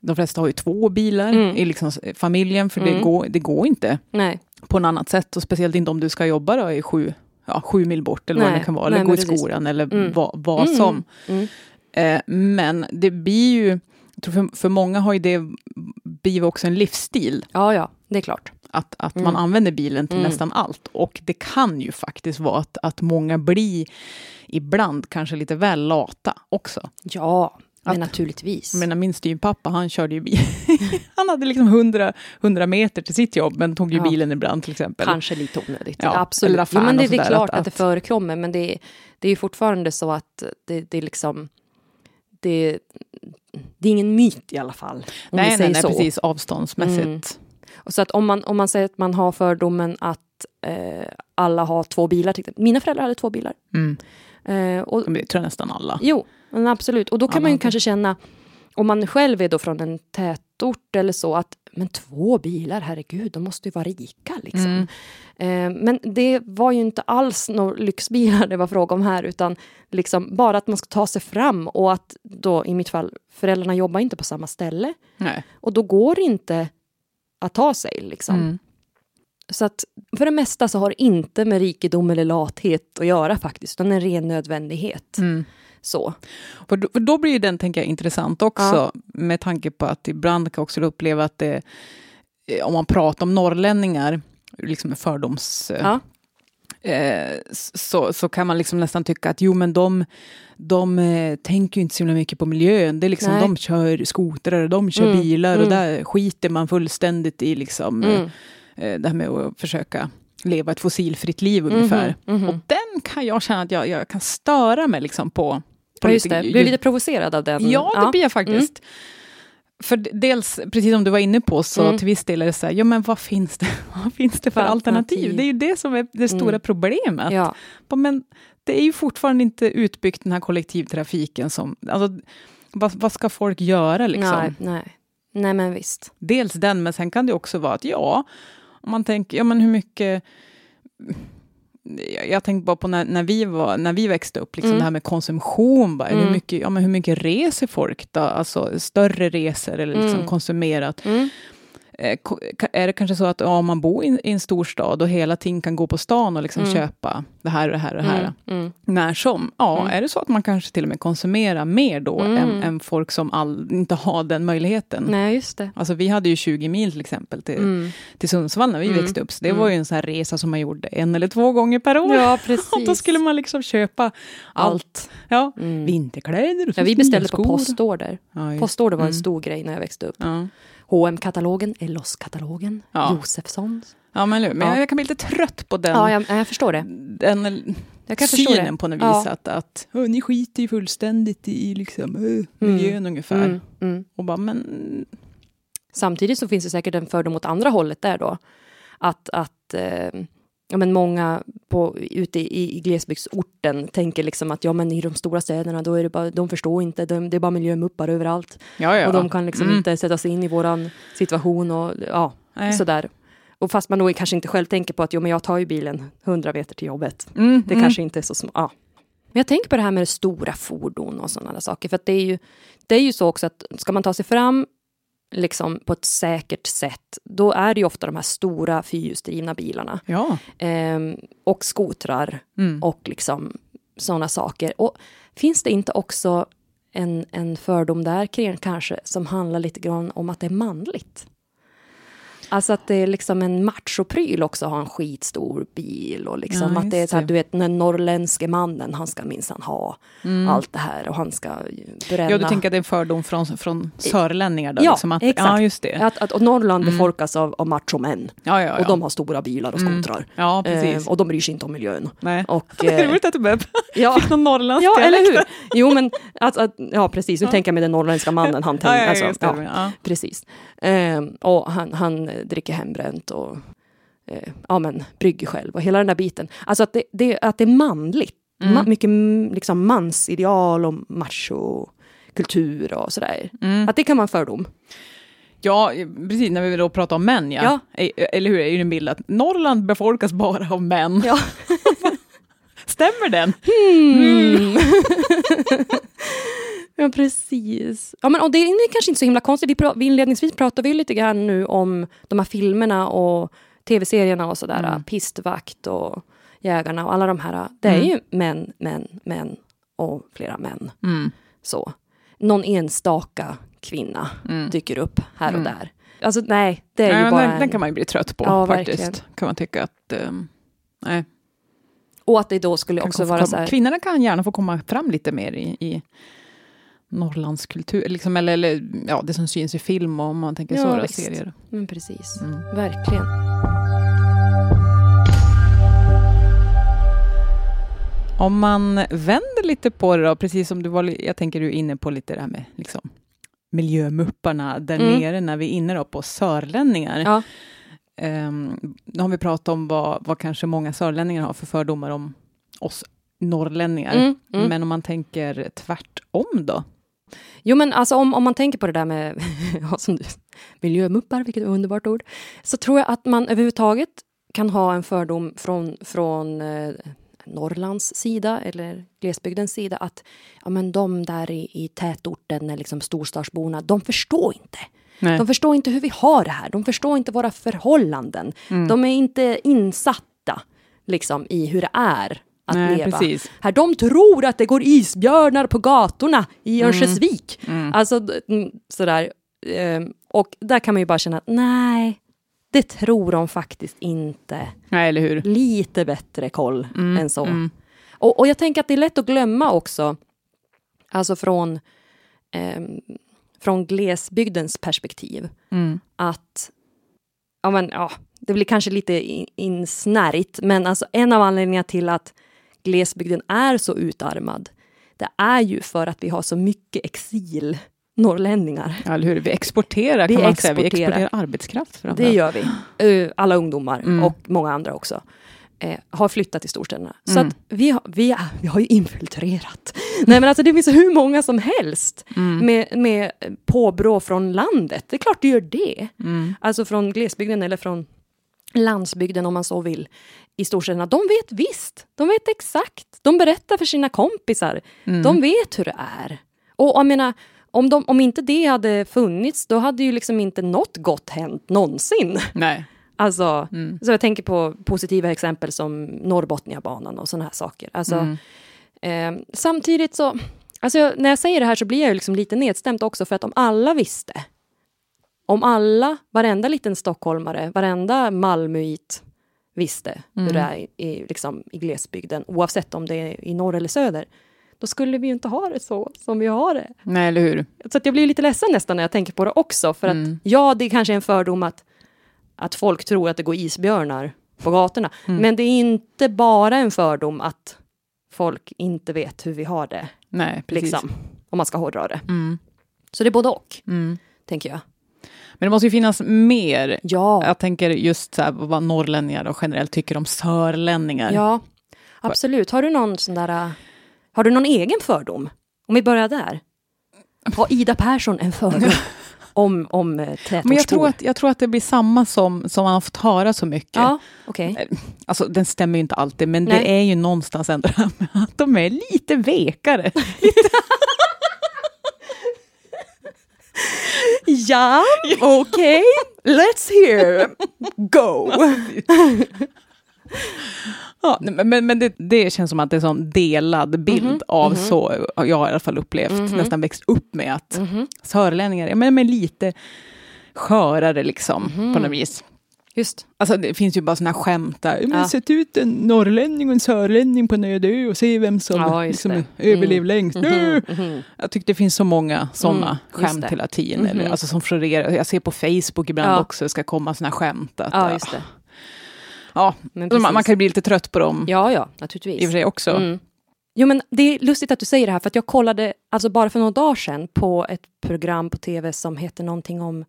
Speaker 2: De flesta har ju två bilar
Speaker 1: Mm.
Speaker 2: i liksom familjen, för det,
Speaker 1: Mm.
Speaker 2: går, det går inte
Speaker 1: Nej,
Speaker 2: på något annat sätt. Och speciellt inte om du ska jobba då i sju, ja, sju mil bort, eller vad
Speaker 1: Nej,
Speaker 2: det kan vara.
Speaker 1: nej,
Speaker 2: Eller gå i skolan, eller
Speaker 1: Mm.
Speaker 2: vad, vad
Speaker 1: Mm,
Speaker 2: som.
Speaker 1: Mm.
Speaker 2: Eh, men det blir ju, jag tror för, för många har ju det blivit också en livsstil.
Speaker 1: Ja, ja, det är klart.
Speaker 2: Att, att
Speaker 1: Mm.
Speaker 2: man använder bilen till
Speaker 1: Mm.
Speaker 2: nästan allt. Och det kan ju faktiskt vara att, att många blir ibland kanske lite väl lata också.
Speaker 1: Ja, men
Speaker 2: Att-
Speaker 1: naturligtvis.
Speaker 2: Jag menar, min styvpappa, han körde ju bil. han hade liksom 100, 100 meter till sitt jobb, men tog ju
Speaker 1: Ja.
Speaker 2: bilen ibland till exempel.
Speaker 1: Kanske lite onödigt.
Speaker 2: Ja,
Speaker 1: Absolut.
Speaker 2: eller
Speaker 1: Jo, men det, det är klart
Speaker 2: att-
Speaker 1: att, det förekommer, men det, det är ju fortfarande så att det, det är liksom... Det, det är ingen myt i alla fall.
Speaker 2: Nej, nej, nej, precis avståndsmässigt.
Speaker 1: Mm. Och så att om man, om man säger att man har fördomen att eh, alla har två bilar. Mina föräldrar hade två bilar.
Speaker 2: Mm.
Speaker 1: Eh, och,
Speaker 2: det tror jag nästan alla.
Speaker 1: Jo, absolut. Och då kan
Speaker 2: Alla
Speaker 1: man ju kanske känna, om man själv är då från en tätort eller så, att men två bilar, herregud, de måste ju vara rika liksom.
Speaker 2: Mm.
Speaker 1: Eh, men det var ju inte alls några lyxbilar det var fråga om här, utan liksom bara att man ska ta sig fram och att då i mitt fall, föräldrarna jobbar inte på samma ställe
Speaker 2: Nej.
Speaker 1: och då går inte att ta sig liksom.
Speaker 2: Mm.
Speaker 1: Så att för det mesta så har det inte med rikedom eller lathet att göra faktiskt, utan en ren nödvändighet.
Speaker 2: Mm.
Speaker 1: Så.
Speaker 2: För då, för då blir den, tänker jag, intressant också,
Speaker 1: Ja.
Speaker 2: med tanke på att ibland kan jag också uppleva att det, eh, om man pratar om norrlänningar, liksom med fördoms... eh,
Speaker 1: Ja.
Speaker 2: Eh, så, så kan man liksom nästan tycka att jo men de, de eh, tänker inte så himla mycket på miljön. Det är liksom,
Speaker 1: Nej.
Speaker 2: de kör skotrar och de kör
Speaker 1: Mm,
Speaker 2: bilar och
Speaker 1: mm.
Speaker 2: där skiter man fullständigt i liksom, eh,
Speaker 1: Mm.
Speaker 2: eh, det här med att försöka leva ett fossilfritt liv ungefär.
Speaker 1: Mhm, mhm.
Speaker 2: Och den kan jag känna att jag, jag kan störa mig liksom på. på
Speaker 1: Ja, just det. Blir du lite provocerad av den?
Speaker 2: Ja, det blir jag faktiskt. För dels, precis som du var inne på, så
Speaker 1: Mm.
Speaker 2: till viss del är det så här, ja men vad finns det, vad finns det för
Speaker 1: För
Speaker 2: alternativ?
Speaker 1: alternativ?
Speaker 2: Det är ju det som är det stora
Speaker 1: Mm.
Speaker 2: problemet.
Speaker 1: Ja.
Speaker 2: Men det är ju fortfarande inte utbyggt den här kollektivtrafiken som, alltså, vad, vad ska folk göra liksom?
Speaker 1: Nej, nej. nej, men visst.
Speaker 2: Dels den, men sen kan det också vara att ja, om man tänker, ja men hur mycket jag, tänkte bara på när, när, vi var, när vi växte upp, liksom
Speaker 1: Mm.
Speaker 2: det här med konsumtion. Bara,
Speaker 1: Mm.
Speaker 2: hur, mycket, ja, men hur mycket reser folk då? Alltså större resor eller liksom
Speaker 1: Mm.
Speaker 2: konsumerat. Eh, är det kanske så att om man bor i, en storstad och hela tiden kan gå på stan och liksom
Speaker 1: Mm.
Speaker 2: köpa det här och det här och det här.
Speaker 1: Mm. Mm.
Speaker 2: När som, ja,
Speaker 1: Mm.
Speaker 2: är det så att man kanske till och med konsumerar mer då
Speaker 1: Mm.
Speaker 2: än, än folk som all, inte har den möjligheten?
Speaker 1: Nej, just det.
Speaker 2: Alltså vi hade ju 20 mil till exempel till, till Sundsvall när vi växte upp. Så det var ju en sån här resa som man gjorde en eller två gånger per år.
Speaker 1: Ja, precis.
Speaker 2: och då skulle man liksom köpa allt. Ja, vinterkläder och
Speaker 1: Ja, vi beställde på postorder.
Speaker 2: Ja,
Speaker 1: Postorder var en stor grej när jag växte upp.
Speaker 2: Ja.
Speaker 1: Hm katalogen Ellos-katalogen,
Speaker 2: Ja.
Speaker 1: Josefssons.
Speaker 2: ja, men, men
Speaker 1: Ja.
Speaker 2: jag kan bli lite trött på den,
Speaker 1: Ja, jag, jag förstår det.
Speaker 2: den
Speaker 1: Jag kan
Speaker 2: synen på något
Speaker 1: Ja.
Speaker 2: vis. Att, att "Åh, ni skiter ju fullständigt i liksom, äh, miljön ungefär.
Speaker 1: Mm. Mm.
Speaker 2: Och bara, men
Speaker 1: Samtidigt så finns det säkert en fördom åt andra hållet där då. Att, att eh, ja, men många på, ute i, i glesbygdsorten tänker liksom att ja, men i de stora städerna då är det bara, de förstår inte, de, det är bara miljömuppar överallt.
Speaker 2: Ja, ja.
Speaker 1: Och de kan liksom
Speaker 2: Mm.
Speaker 1: inte sätta sig in i våran situation och ja,
Speaker 2: Nej.
Speaker 1: sådär. Och fast man då kanske inte själv tänker på att jo, men jag tar ju bilen 100 meter till jobbet.
Speaker 2: Mm,
Speaker 1: Det
Speaker 2: mm.
Speaker 1: kanske inte är så smart. Ja. Men jag tänker på det här med stora fordon och sådana saker. För att det är, ju, det är ju så också att ska man ta sig fram liksom på ett säkert sätt, då är det ju ofta de här stora fyrhjulsdrivna bilarna.
Speaker 2: Ja.
Speaker 1: Ehm, och skotrar
Speaker 2: Mm.
Speaker 1: och liksom sådana saker. Och finns det inte också en, en fördom där kring kanske som handlar lite grann om att det är manligt? Alltså att det är liksom en machopryl också att ha en skitstor bil och liksom
Speaker 2: Ja,
Speaker 1: att det är så här, du vet den norrländske mannen, han ska minsann ha allt det här och han ska bränna.
Speaker 2: Mm. Ja, du tänker att det är en fördom från, från sörlänningar då?
Speaker 1: Ja,
Speaker 2: liksom att,
Speaker 1: exakt.
Speaker 2: Ja, just det.
Speaker 1: att, att, och Norrland befolkas av, av machomän
Speaker 2: Ja, ja,
Speaker 1: och de har stora bilar och skotrar.
Speaker 2: Ja, precis.
Speaker 1: Ehm, och de bryr sig inte om miljön.
Speaker 2: Nej.
Speaker 1: Och,
Speaker 2: det är
Speaker 1: eh,
Speaker 2: roligt att du börjar
Speaker 1: ja,
Speaker 2: fick någon norrländsk
Speaker 1: Ja, eller hur? Jo, men att, att, ja, precis. Nu tänker jag med den norrländska mannen. Han tänker, alltså,
Speaker 2: ja,
Speaker 1: precis. Ehm, och han, han eh, dricker hembränt och eh, ja, men, brygger själv och hela den där biten. Alltså att det, det, att det är manligt.
Speaker 2: Mm.
Speaker 1: Ma, mycket mm, liksom mansideal och machokultur och sådär.
Speaker 2: Mm.
Speaker 1: Att det kan vara en fördom.
Speaker 2: Ja, precis, när vi då pratar om män, ja.
Speaker 1: Ja.
Speaker 2: E- Eller hur, är det en bild att Norrland befolkas bara av män.
Speaker 1: Ja.
Speaker 2: Stämmer den?
Speaker 1: Mm. ja, precis. Ja, men, och det är kanske inte så himla konstigt. Vi pra- vi inledningsvis pratade vi lite grann nu om de här filmerna och tv-serierna och sådär.
Speaker 2: Mm.
Speaker 1: Pistvakt och Jägarna och alla de här. Det är
Speaker 2: Mm.
Speaker 1: ju män, män, män och flera män.
Speaker 2: Mm.
Speaker 1: Så. Någon enstaka kvinna
Speaker 2: Mm.
Speaker 1: dyker upp här och
Speaker 2: Mm.
Speaker 1: där. Alltså nej, det är
Speaker 2: Nej,
Speaker 1: ju bara...
Speaker 2: den, den kan man ju bli trött på
Speaker 1: Ja,
Speaker 2: faktiskt.
Speaker 1: verkligen.
Speaker 2: Kan man tycka att... ehm, nej.
Speaker 1: Och att det då skulle också vara så här...
Speaker 2: Kvinnorna kan gärna få komma fram lite mer i, i Norrlands kultur, liksom, eller, eller ja, det som syns i film och om man tänker
Speaker 1: Ja,
Speaker 2: så, serier.
Speaker 1: Men precis.
Speaker 2: Mm.
Speaker 1: Verkligen.
Speaker 2: Om man vänder lite på det då, precis som du var, jag tänker du är inne på lite det här med liksom, miljömupparna där
Speaker 1: Mm.
Speaker 2: nere när vi är inne då på sörlänningar.
Speaker 1: Ja.
Speaker 2: Um, nu har vi pratat om vad, vad kanske många sörlänningar har för fördomar om oss norrlänningar.
Speaker 1: Mm, mm.
Speaker 2: Men om man tänker tvärtom då?
Speaker 1: Jo, men alltså om, om man tänker på det där med ja, som du, miljömuppar, vilket underbart ord, så tror jag att man överhuvudtaget kan ha en fördom från, från eh, Norrlands sida eller glesbygdens sida att ja, men de där i, i tätorten, eller liksom storstadsborna, de förstår inte.
Speaker 2: Nej.
Speaker 1: De förstår inte hur vi har det här. De förstår inte våra förhållanden.
Speaker 2: Mm.
Speaker 1: De är inte insatta liksom, i hur det är att
Speaker 2: Nej,
Speaker 1: leva.
Speaker 2: precis.
Speaker 1: Här, de tror att det går isbjörnar på gatorna i Örnsköldsvik.
Speaker 2: Mm.
Speaker 1: Alltså mm, sådär. Ehm, och där kan man ju bara känna att nej, det tror de faktiskt inte.
Speaker 2: Nej, eller hur?
Speaker 1: Lite bättre koll
Speaker 2: Mm,
Speaker 1: än så.
Speaker 2: mm.
Speaker 1: Och, och jag tänker att det är lätt att glömma också, alltså från, ehm, från glesbygdens perspektiv,
Speaker 2: Mm.
Speaker 1: att ja, men, ja, det blir kanske lite in- insnärjt, men alltså en av anledningarna till att glesbygden är så utarmad, det är ju för att vi har så mycket exil norrlänningar.
Speaker 2: Ja, eller hur? Vi exporterar,
Speaker 1: Vi
Speaker 2: kan man säga. Vi
Speaker 1: exporterar.
Speaker 2: exporterar arbetskraft.
Speaker 1: Det gör vi. Alla ungdomar
Speaker 2: Mm.
Speaker 1: och många andra också. Eh, har flyttat till storstäderna. Så
Speaker 2: Mm.
Speaker 1: att vi har, vi, har, vi har ju infiltrerat. Nej men alltså det finns hur många som helst
Speaker 2: Mm.
Speaker 1: med, med påbrå från landet. Det är klart det gör det.
Speaker 2: Mm.
Speaker 1: Alltså från glesbygden eller från landsbygden om man så vill i storstäderna. De vet visst, de vet exakt. De berättar för sina kompisar.
Speaker 2: Mm.
Speaker 1: De vet hur det är. Och jag menar, om, de, om inte det hade funnits, då hade ju liksom inte något gott hänt någonsin.
Speaker 2: Nej.
Speaker 1: Alltså,
Speaker 2: Mm.
Speaker 1: så jag tänker på positiva exempel som Norrbotniabanan och sådana här saker. Alltså,
Speaker 2: Mm.
Speaker 1: eh, samtidigt så, alltså när jag säger det här så blir jag liksom lite nedstämd också för att om alla visste, om alla, varenda liten stockholmare, varenda malmöit visste hur
Speaker 2: Mm.
Speaker 1: det är i, i, liksom, i glesbygden, oavsett om det är i norr eller söder, då skulle vi ju inte ha det så som vi har det.
Speaker 2: Nej, eller hur?
Speaker 1: Så jag blir lite ledsen nästan när jag tänker på det också. För att
Speaker 2: Mm.
Speaker 1: ja, det kanske är en fördom att, att folk tror att det går isbjörnar på gatorna.
Speaker 2: Mm.
Speaker 1: Men det är inte bara en fördom att folk inte vet hur vi har det.
Speaker 2: Nej, precis.
Speaker 1: Liksom, om man ska hårdra det.
Speaker 2: Mm.
Speaker 1: Så det är både och,
Speaker 2: Mm.
Speaker 1: tänker jag.
Speaker 2: Men det måste ju finnas mer.
Speaker 1: Ja,
Speaker 2: Jag tänker just så här, vad norrlänningar och generellt tycker om sörlänningar.
Speaker 1: ja absolut. Har du någon sån där... Har du någon egen fördom? Om vi börjar där. Har Ida Persson en fördom om, om eh?
Speaker 2: Men jag tror, att, jag tror att det blir samma som, som man har fått höra så mycket.
Speaker 1: Ja, okej.
Speaker 2: Alltså den stämmer ju inte alltid, men
Speaker 1: Nej.
Speaker 2: det är ju någonstans ändå att de är lite vekare.
Speaker 1: Ja, okej. Let's hear. Go!
Speaker 2: Ja, men men, men det, det känns som att det är en sån delad bild
Speaker 1: Mhm,
Speaker 2: av så, jag har i alla fall upplevt, nästan växt upp med att
Speaker 1: Mhm.
Speaker 2: sörlänningar, men är lite skörare liksom,
Speaker 1: Mhm.
Speaker 2: på något vis.
Speaker 1: Just.
Speaker 2: Alltså det finns ju bara såna skämt där. Men
Speaker 1: Ja.
Speaker 2: sätt ut en norrlänning och en sörlänning på en öde ö och se vem som
Speaker 1: Ja,
Speaker 2: liksom.
Speaker 1: Mm.
Speaker 2: överlever längst. Nu!
Speaker 1: Mhm.
Speaker 2: Jag tycker det finns så många sådana
Speaker 1: Mm,
Speaker 2: skämt hela tiden.
Speaker 1: Mhm.
Speaker 2: Eller, alltså som florerar. Jag ser på Facebook ibland
Speaker 1: Ja.
Speaker 2: också, det ska komma såna skämt. Att,
Speaker 1: Ja, just det.
Speaker 2: Ja,
Speaker 1: Men
Speaker 2: man, man kan bli lite trött på dem
Speaker 1: Ja, ja,
Speaker 2: i och för
Speaker 1: naturligtvis.
Speaker 2: sig också.
Speaker 1: Mm. Jo, men det är lustigt att du säger det här, för jag kollade alltså bara för några dagar sedan på ett program på tv som heter någonting om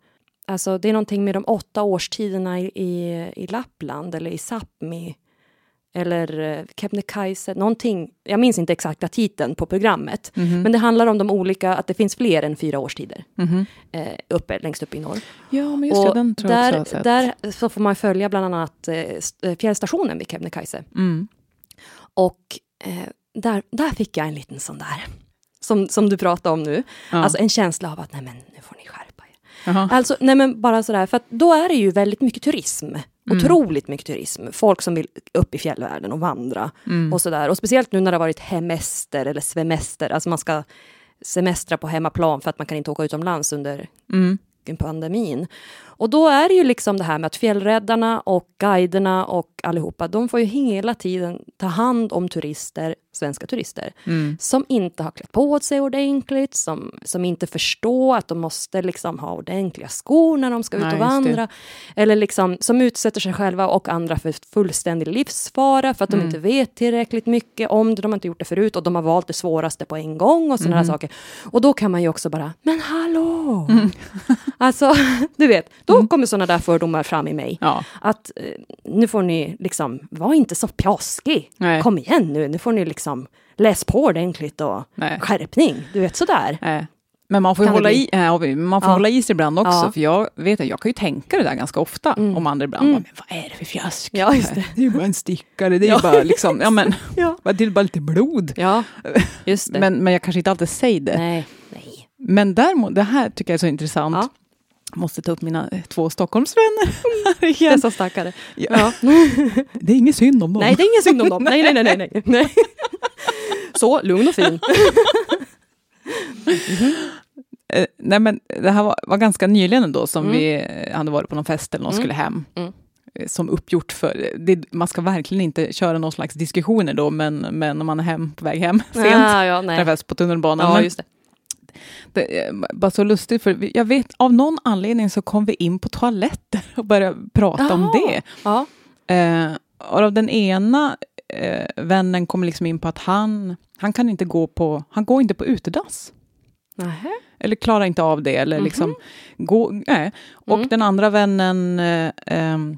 Speaker 1: Alltså det är någonting med de åtta årstiderna i, i, i Lappland eller i Sápmi. Eller uh, Kebnekaise, någonting. Jag minns inte exakta titeln på programmet.
Speaker 2: Mhm.
Speaker 1: Men det handlar om de olika, att det finns fler än fyra årstider.
Speaker 2: Mhm.
Speaker 1: Eh, uppe, längst upp i norr.
Speaker 2: Ja, men just det,
Speaker 1: Och
Speaker 2: den tror jag också jag
Speaker 1: där, där så får man följa bland annat eh, eh, fjällstationen vid Kebnekaise.
Speaker 2: Mm.
Speaker 1: Och eh, där, där fick jag en liten sån där, som, som du pratade om nu.
Speaker 2: Ja.
Speaker 1: Alltså en känsla av att nej men nu får ni skärpa
Speaker 2: Jaha.
Speaker 1: Alltså nej men bara sådär, för då är det ju väldigt mycket turism.
Speaker 2: Mm.
Speaker 1: Otroligt mycket turism. Folk som vill upp i fjällvärlden och vandra.
Speaker 2: Mm.
Speaker 1: Och sådär. Och speciellt nu när det har varit hemester eller svemester. Alltså man ska semestra på hemmaplan för att man kan inte åka utomlands under
Speaker 2: Mm.
Speaker 1: pandemin. Och då är det ju liksom det här med att fjällräddarna och guiderna och allihopa, de får ju hela tiden ta hand om turister, svenska turister,
Speaker 2: Mm.
Speaker 1: som inte har klätt på sig ordentligt, som, som inte förstår att de måste liksom ha ordentliga skor när de ska ut
Speaker 2: Nej,
Speaker 1: och vandra. Eller liksom, som utsätter sig själva och andra för fullständig livsfara för att de
Speaker 2: Mm.
Speaker 1: inte vet tillräckligt mycket om det, de har inte gjort det förut och de har valt det svåraste på en gång och sådana
Speaker 2: Mm.
Speaker 1: här saker. Och då kan man ju också bara, men hallå!
Speaker 2: Mm.
Speaker 1: Alltså, du vet, då kommer sådana där fördomar fram i mig.
Speaker 2: Ja.
Speaker 1: Att eh, nu får ni liksom, var inte så pjaskig.
Speaker 2: Nej.
Speaker 1: Kom igen nu, nu får ni liksom läs på ordentligt och
Speaker 2: Nej.
Speaker 1: skärpning. Du vet sådär.
Speaker 2: Nej. Men man får,
Speaker 1: Kan
Speaker 2: hålla
Speaker 1: bli?
Speaker 2: i, äh, man får
Speaker 1: Ja.
Speaker 2: hålla i sig ibland också,
Speaker 1: Ja.
Speaker 2: för jag vet att jag kan ju tänka det där ganska ofta
Speaker 1: Mm.
Speaker 2: om andra ibland.
Speaker 1: Mm.
Speaker 2: Bara, Men vad är det för fjask?
Speaker 1: Ja, det.
Speaker 2: Det är ju bara en stickare, det är
Speaker 1: Ja.
Speaker 2: bara liksom, ja men,
Speaker 1: Ja.
Speaker 2: det är bara lite blod.
Speaker 1: Ja, just.
Speaker 2: Men, men jag kanske inte alltid säger det.
Speaker 1: nej, nej.
Speaker 2: Men däremot, det här tycker jag är så intressant. Måste ta upp mina eh, två Stockholmsvänner här igen.
Speaker 1: Dessa stackare.
Speaker 2: Ja. Det är inget synd om dem.
Speaker 1: Nej, det är ingen synd om dem. Nej, nej, nej, nej, nej. Så, lugn och fin.
Speaker 2: Eh, nej men det här var, var ganska nyligen ändå som
Speaker 1: Mm.
Speaker 2: vi eh, hade varit på någon fest eller någon
Speaker 1: Mm.
Speaker 2: skulle hem.
Speaker 1: Mm.
Speaker 2: Som uppgjort för, det, man ska verkligen inte köra någon slags diskussioner då, men, men om man är hem, på väg hem sent,
Speaker 1: Ja, ja, nej.
Speaker 2: träffas på tunnelbanan.
Speaker 1: Ja,
Speaker 2: men
Speaker 1: just det.
Speaker 2: Det är bara så lustigt, för jag vet av någon anledning så kom vi in på toaletter och började prata om
Speaker 1: Jaha.
Speaker 2: det.
Speaker 1: Ja.
Speaker 2: Eh, och av den ena eh, vännen kom liksom in på att han, han kan inte gå på, han går inte på utedass.
Speaker 1: Nähä.
Speaker 2: Eller klarar inte av det, eller liksom gå, nej. Och
Speaker 1: Mm.
Speaker 2: den andra vännen eh, ehm,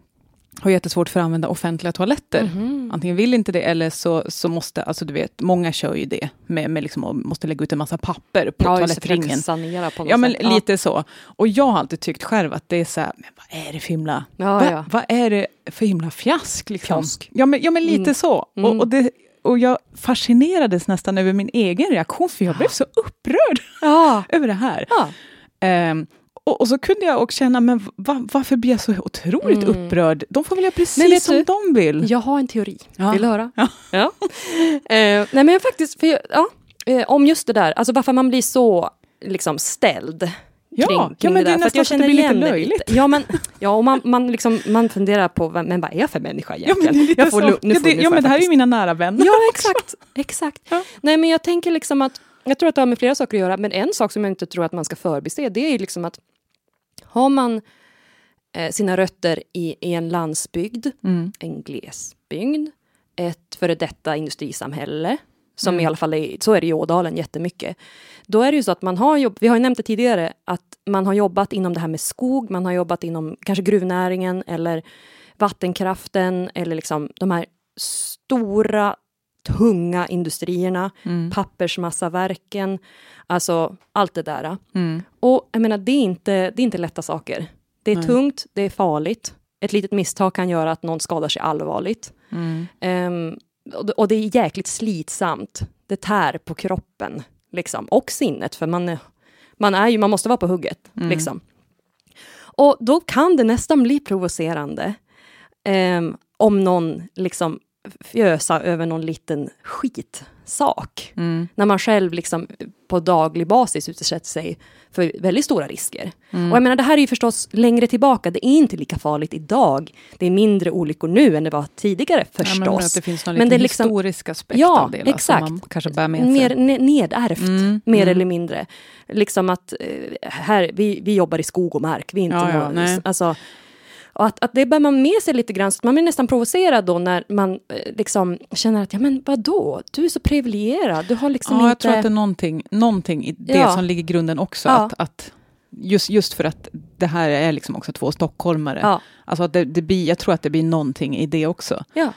Speaker 2: har jättesvårt för att använda offentliga toaletter.
Speaker 1: Mhm.
Speaker 2: Antingen vill inte det eller så, så måste, alltså du vet, många kör ju det med, med liksom, måste lägga ut en massa papper på
Speaker 1: Ja,
Speaker 2: toalettringen.
Speaker 1: sanera på något
Speaker 2: Ja, men
Speaker 1: sätt.
Speaker 2: lite så. Och jag har alltid tyckt själv att det är så här, men vad är det för himla,
Speaker 1: Ja,
Speaker 2: vad,
Speaker 1: ja.
Speaker 2: vad är det för himla fjask? Liksom?
Speaker 1: Fjask.
Speaker 2: Ja, men, ja, men lite
Speaker 1: Mm.
Speaker 2: så.
Speaker 1: Mm.
Speaker 2: Och, och, det, och jag fascinerades nästan över min egen reaktion, för jag blev så upprörd
Speaker 1: Ja.
Speaker 2: över det här.
Speaker 1: ja.
Speaker 2: Och, och så kunde jag också känna, men va, varför blir jag så otroligt
Speaker 1: Mm.
Speaker 2: upprörd? De får väl göra
Speaker 1: Men
Speaker 2: precis
Speaker 1: vet
Speaker 2: som
Speaker 1: du-
Speaker 2: de vill.
Speaker 1: Jag har en teori.
Speaker 2: Ja.
Speaker 1: Vill du höra?
Speaker 2: Ja.
Speaker 1: ja. Eh, nej men faktiskt, för ja, eh, om just det där, alltså varför man blir så liksom ställd.
Speaker 2: Ja,
Speaker 1: kring,
Speaker 2: ja, men det är
Speaker 1: för att
Speaker 2: nästan
Speaker 1: jag
Speaker 2: så att det blir lite
Speaker 1: det
Speaker 2: löjligt.
Speaker 1: Ja, men, ja och man, man, liksom, man funderar på, vad- men vad är jag för människa
Speaker 2: Ja,
Speaker 1: egentligen?
Speaker 2: men, det är lite
Speaker 1: får, nu
Speaker 2: ja, det, men det här är ju mina nära vänner.
Speaker 1: Ja, exakt. exakt.
Speaker 2: Ja.
Speaker 1: Nej, men jag tänker liksom att, jag tror att det har med flera saker att göra, men en sak som jag inte tror att man ska förbise, det är ju liksom att har man eh, sina rötter i, i en landsbygd,
Speaker 2: Mm.
Speaker 1: en glesbygd, ett före detta industrisamhälle, som
Speaker 2: Mm.
Speaker 1: i alla fall är, så är det i Ådalen jättemycket. Då är det ju så att man har jobb, vi har ju nämnt det tidigare, att man har jobbat inom det här med skog, man har jobbat inom kanske gruvnäringen eller vattenkraften eller liksom de här stora tunga industrierna,
Speaker 2: Mm.
Speaker 1: pappersmassaverken, alltså allt det där.
Speaker 2: Mm.
Speaker 1: Och jag menar, det är inte, det är inte lätta saker. Det är
Speaker 2: Nej.
Speaker 1: tungt, det är farligt. Ett litet misstag kan göra att någon skadar sig allvarligt.
Speaker 2: Mm.
Speaker 1: Ehm, och, det- är jäkligt slitsamt. Det tär på kroppen liksom, och sinnet, för man, är- man, är ju, man måste vara på hugget.
Speaker 2: Mm.
Speaker 1: Liksom. Och då kan det nästan bli provocerande ehm, om någon liksom fjösa över någon liten skitsak.
Speaker 2: Mm.
Speaker 1: När man själv liksom på daglig basis utsätter sig för väldigt stora risker.
Speaker 2: Mm.
Speaker 1: Och jag menar, det här är ju förstås längre tillbaka. Det är inte lika farligt idag. Det är mindre olyckor nu än det var tidigare
Speaker 2: Ja,
Speaker 1: förstås.
Speaker 2: men att det finns någon
Speaker 1: Men det är liksom-
Speaker 2: historisk aspekt
Speaker 1: Ja,
Speaker 2: av det va,
Speaker 1: exakt.
Speaker 2: som man kanske bär med sig.
Speaker 1: Mer ne- nedärvt,
Speaker 2: Mm,
Speaker 1: mer
Speaker 2: mm.
Speaker 1: eller mindre. Liksom att eh, här, vi, vi jobbar i skog och mark, vi är inte
Speaker 2: Ja, ja,
Speaker 1: några-
Speaker 2: nej.
Speaker 1: alltså, och att, att det bär man med sig lite grann, så man blir nästan provocerad då när man eh, liksom känner att, ja men vadå, du är så privilegierad, du har liksom
Speaker 2: ja, jag
Speaker 1: inte...
Speaker 2: tror att det är någonting, någonting i det
Speaker 1: Ja.
Speaker 2: som ligger i grunden också.
Speaker 1: Ja.
Speaker 2: Att, att just, just för att det här är liksom också två stockholmare.
Speaker 1: Ja,
Speaker 2: Alltså att det, det blir, jag tror att det blir någonting i det också.
Speaker 1: ja,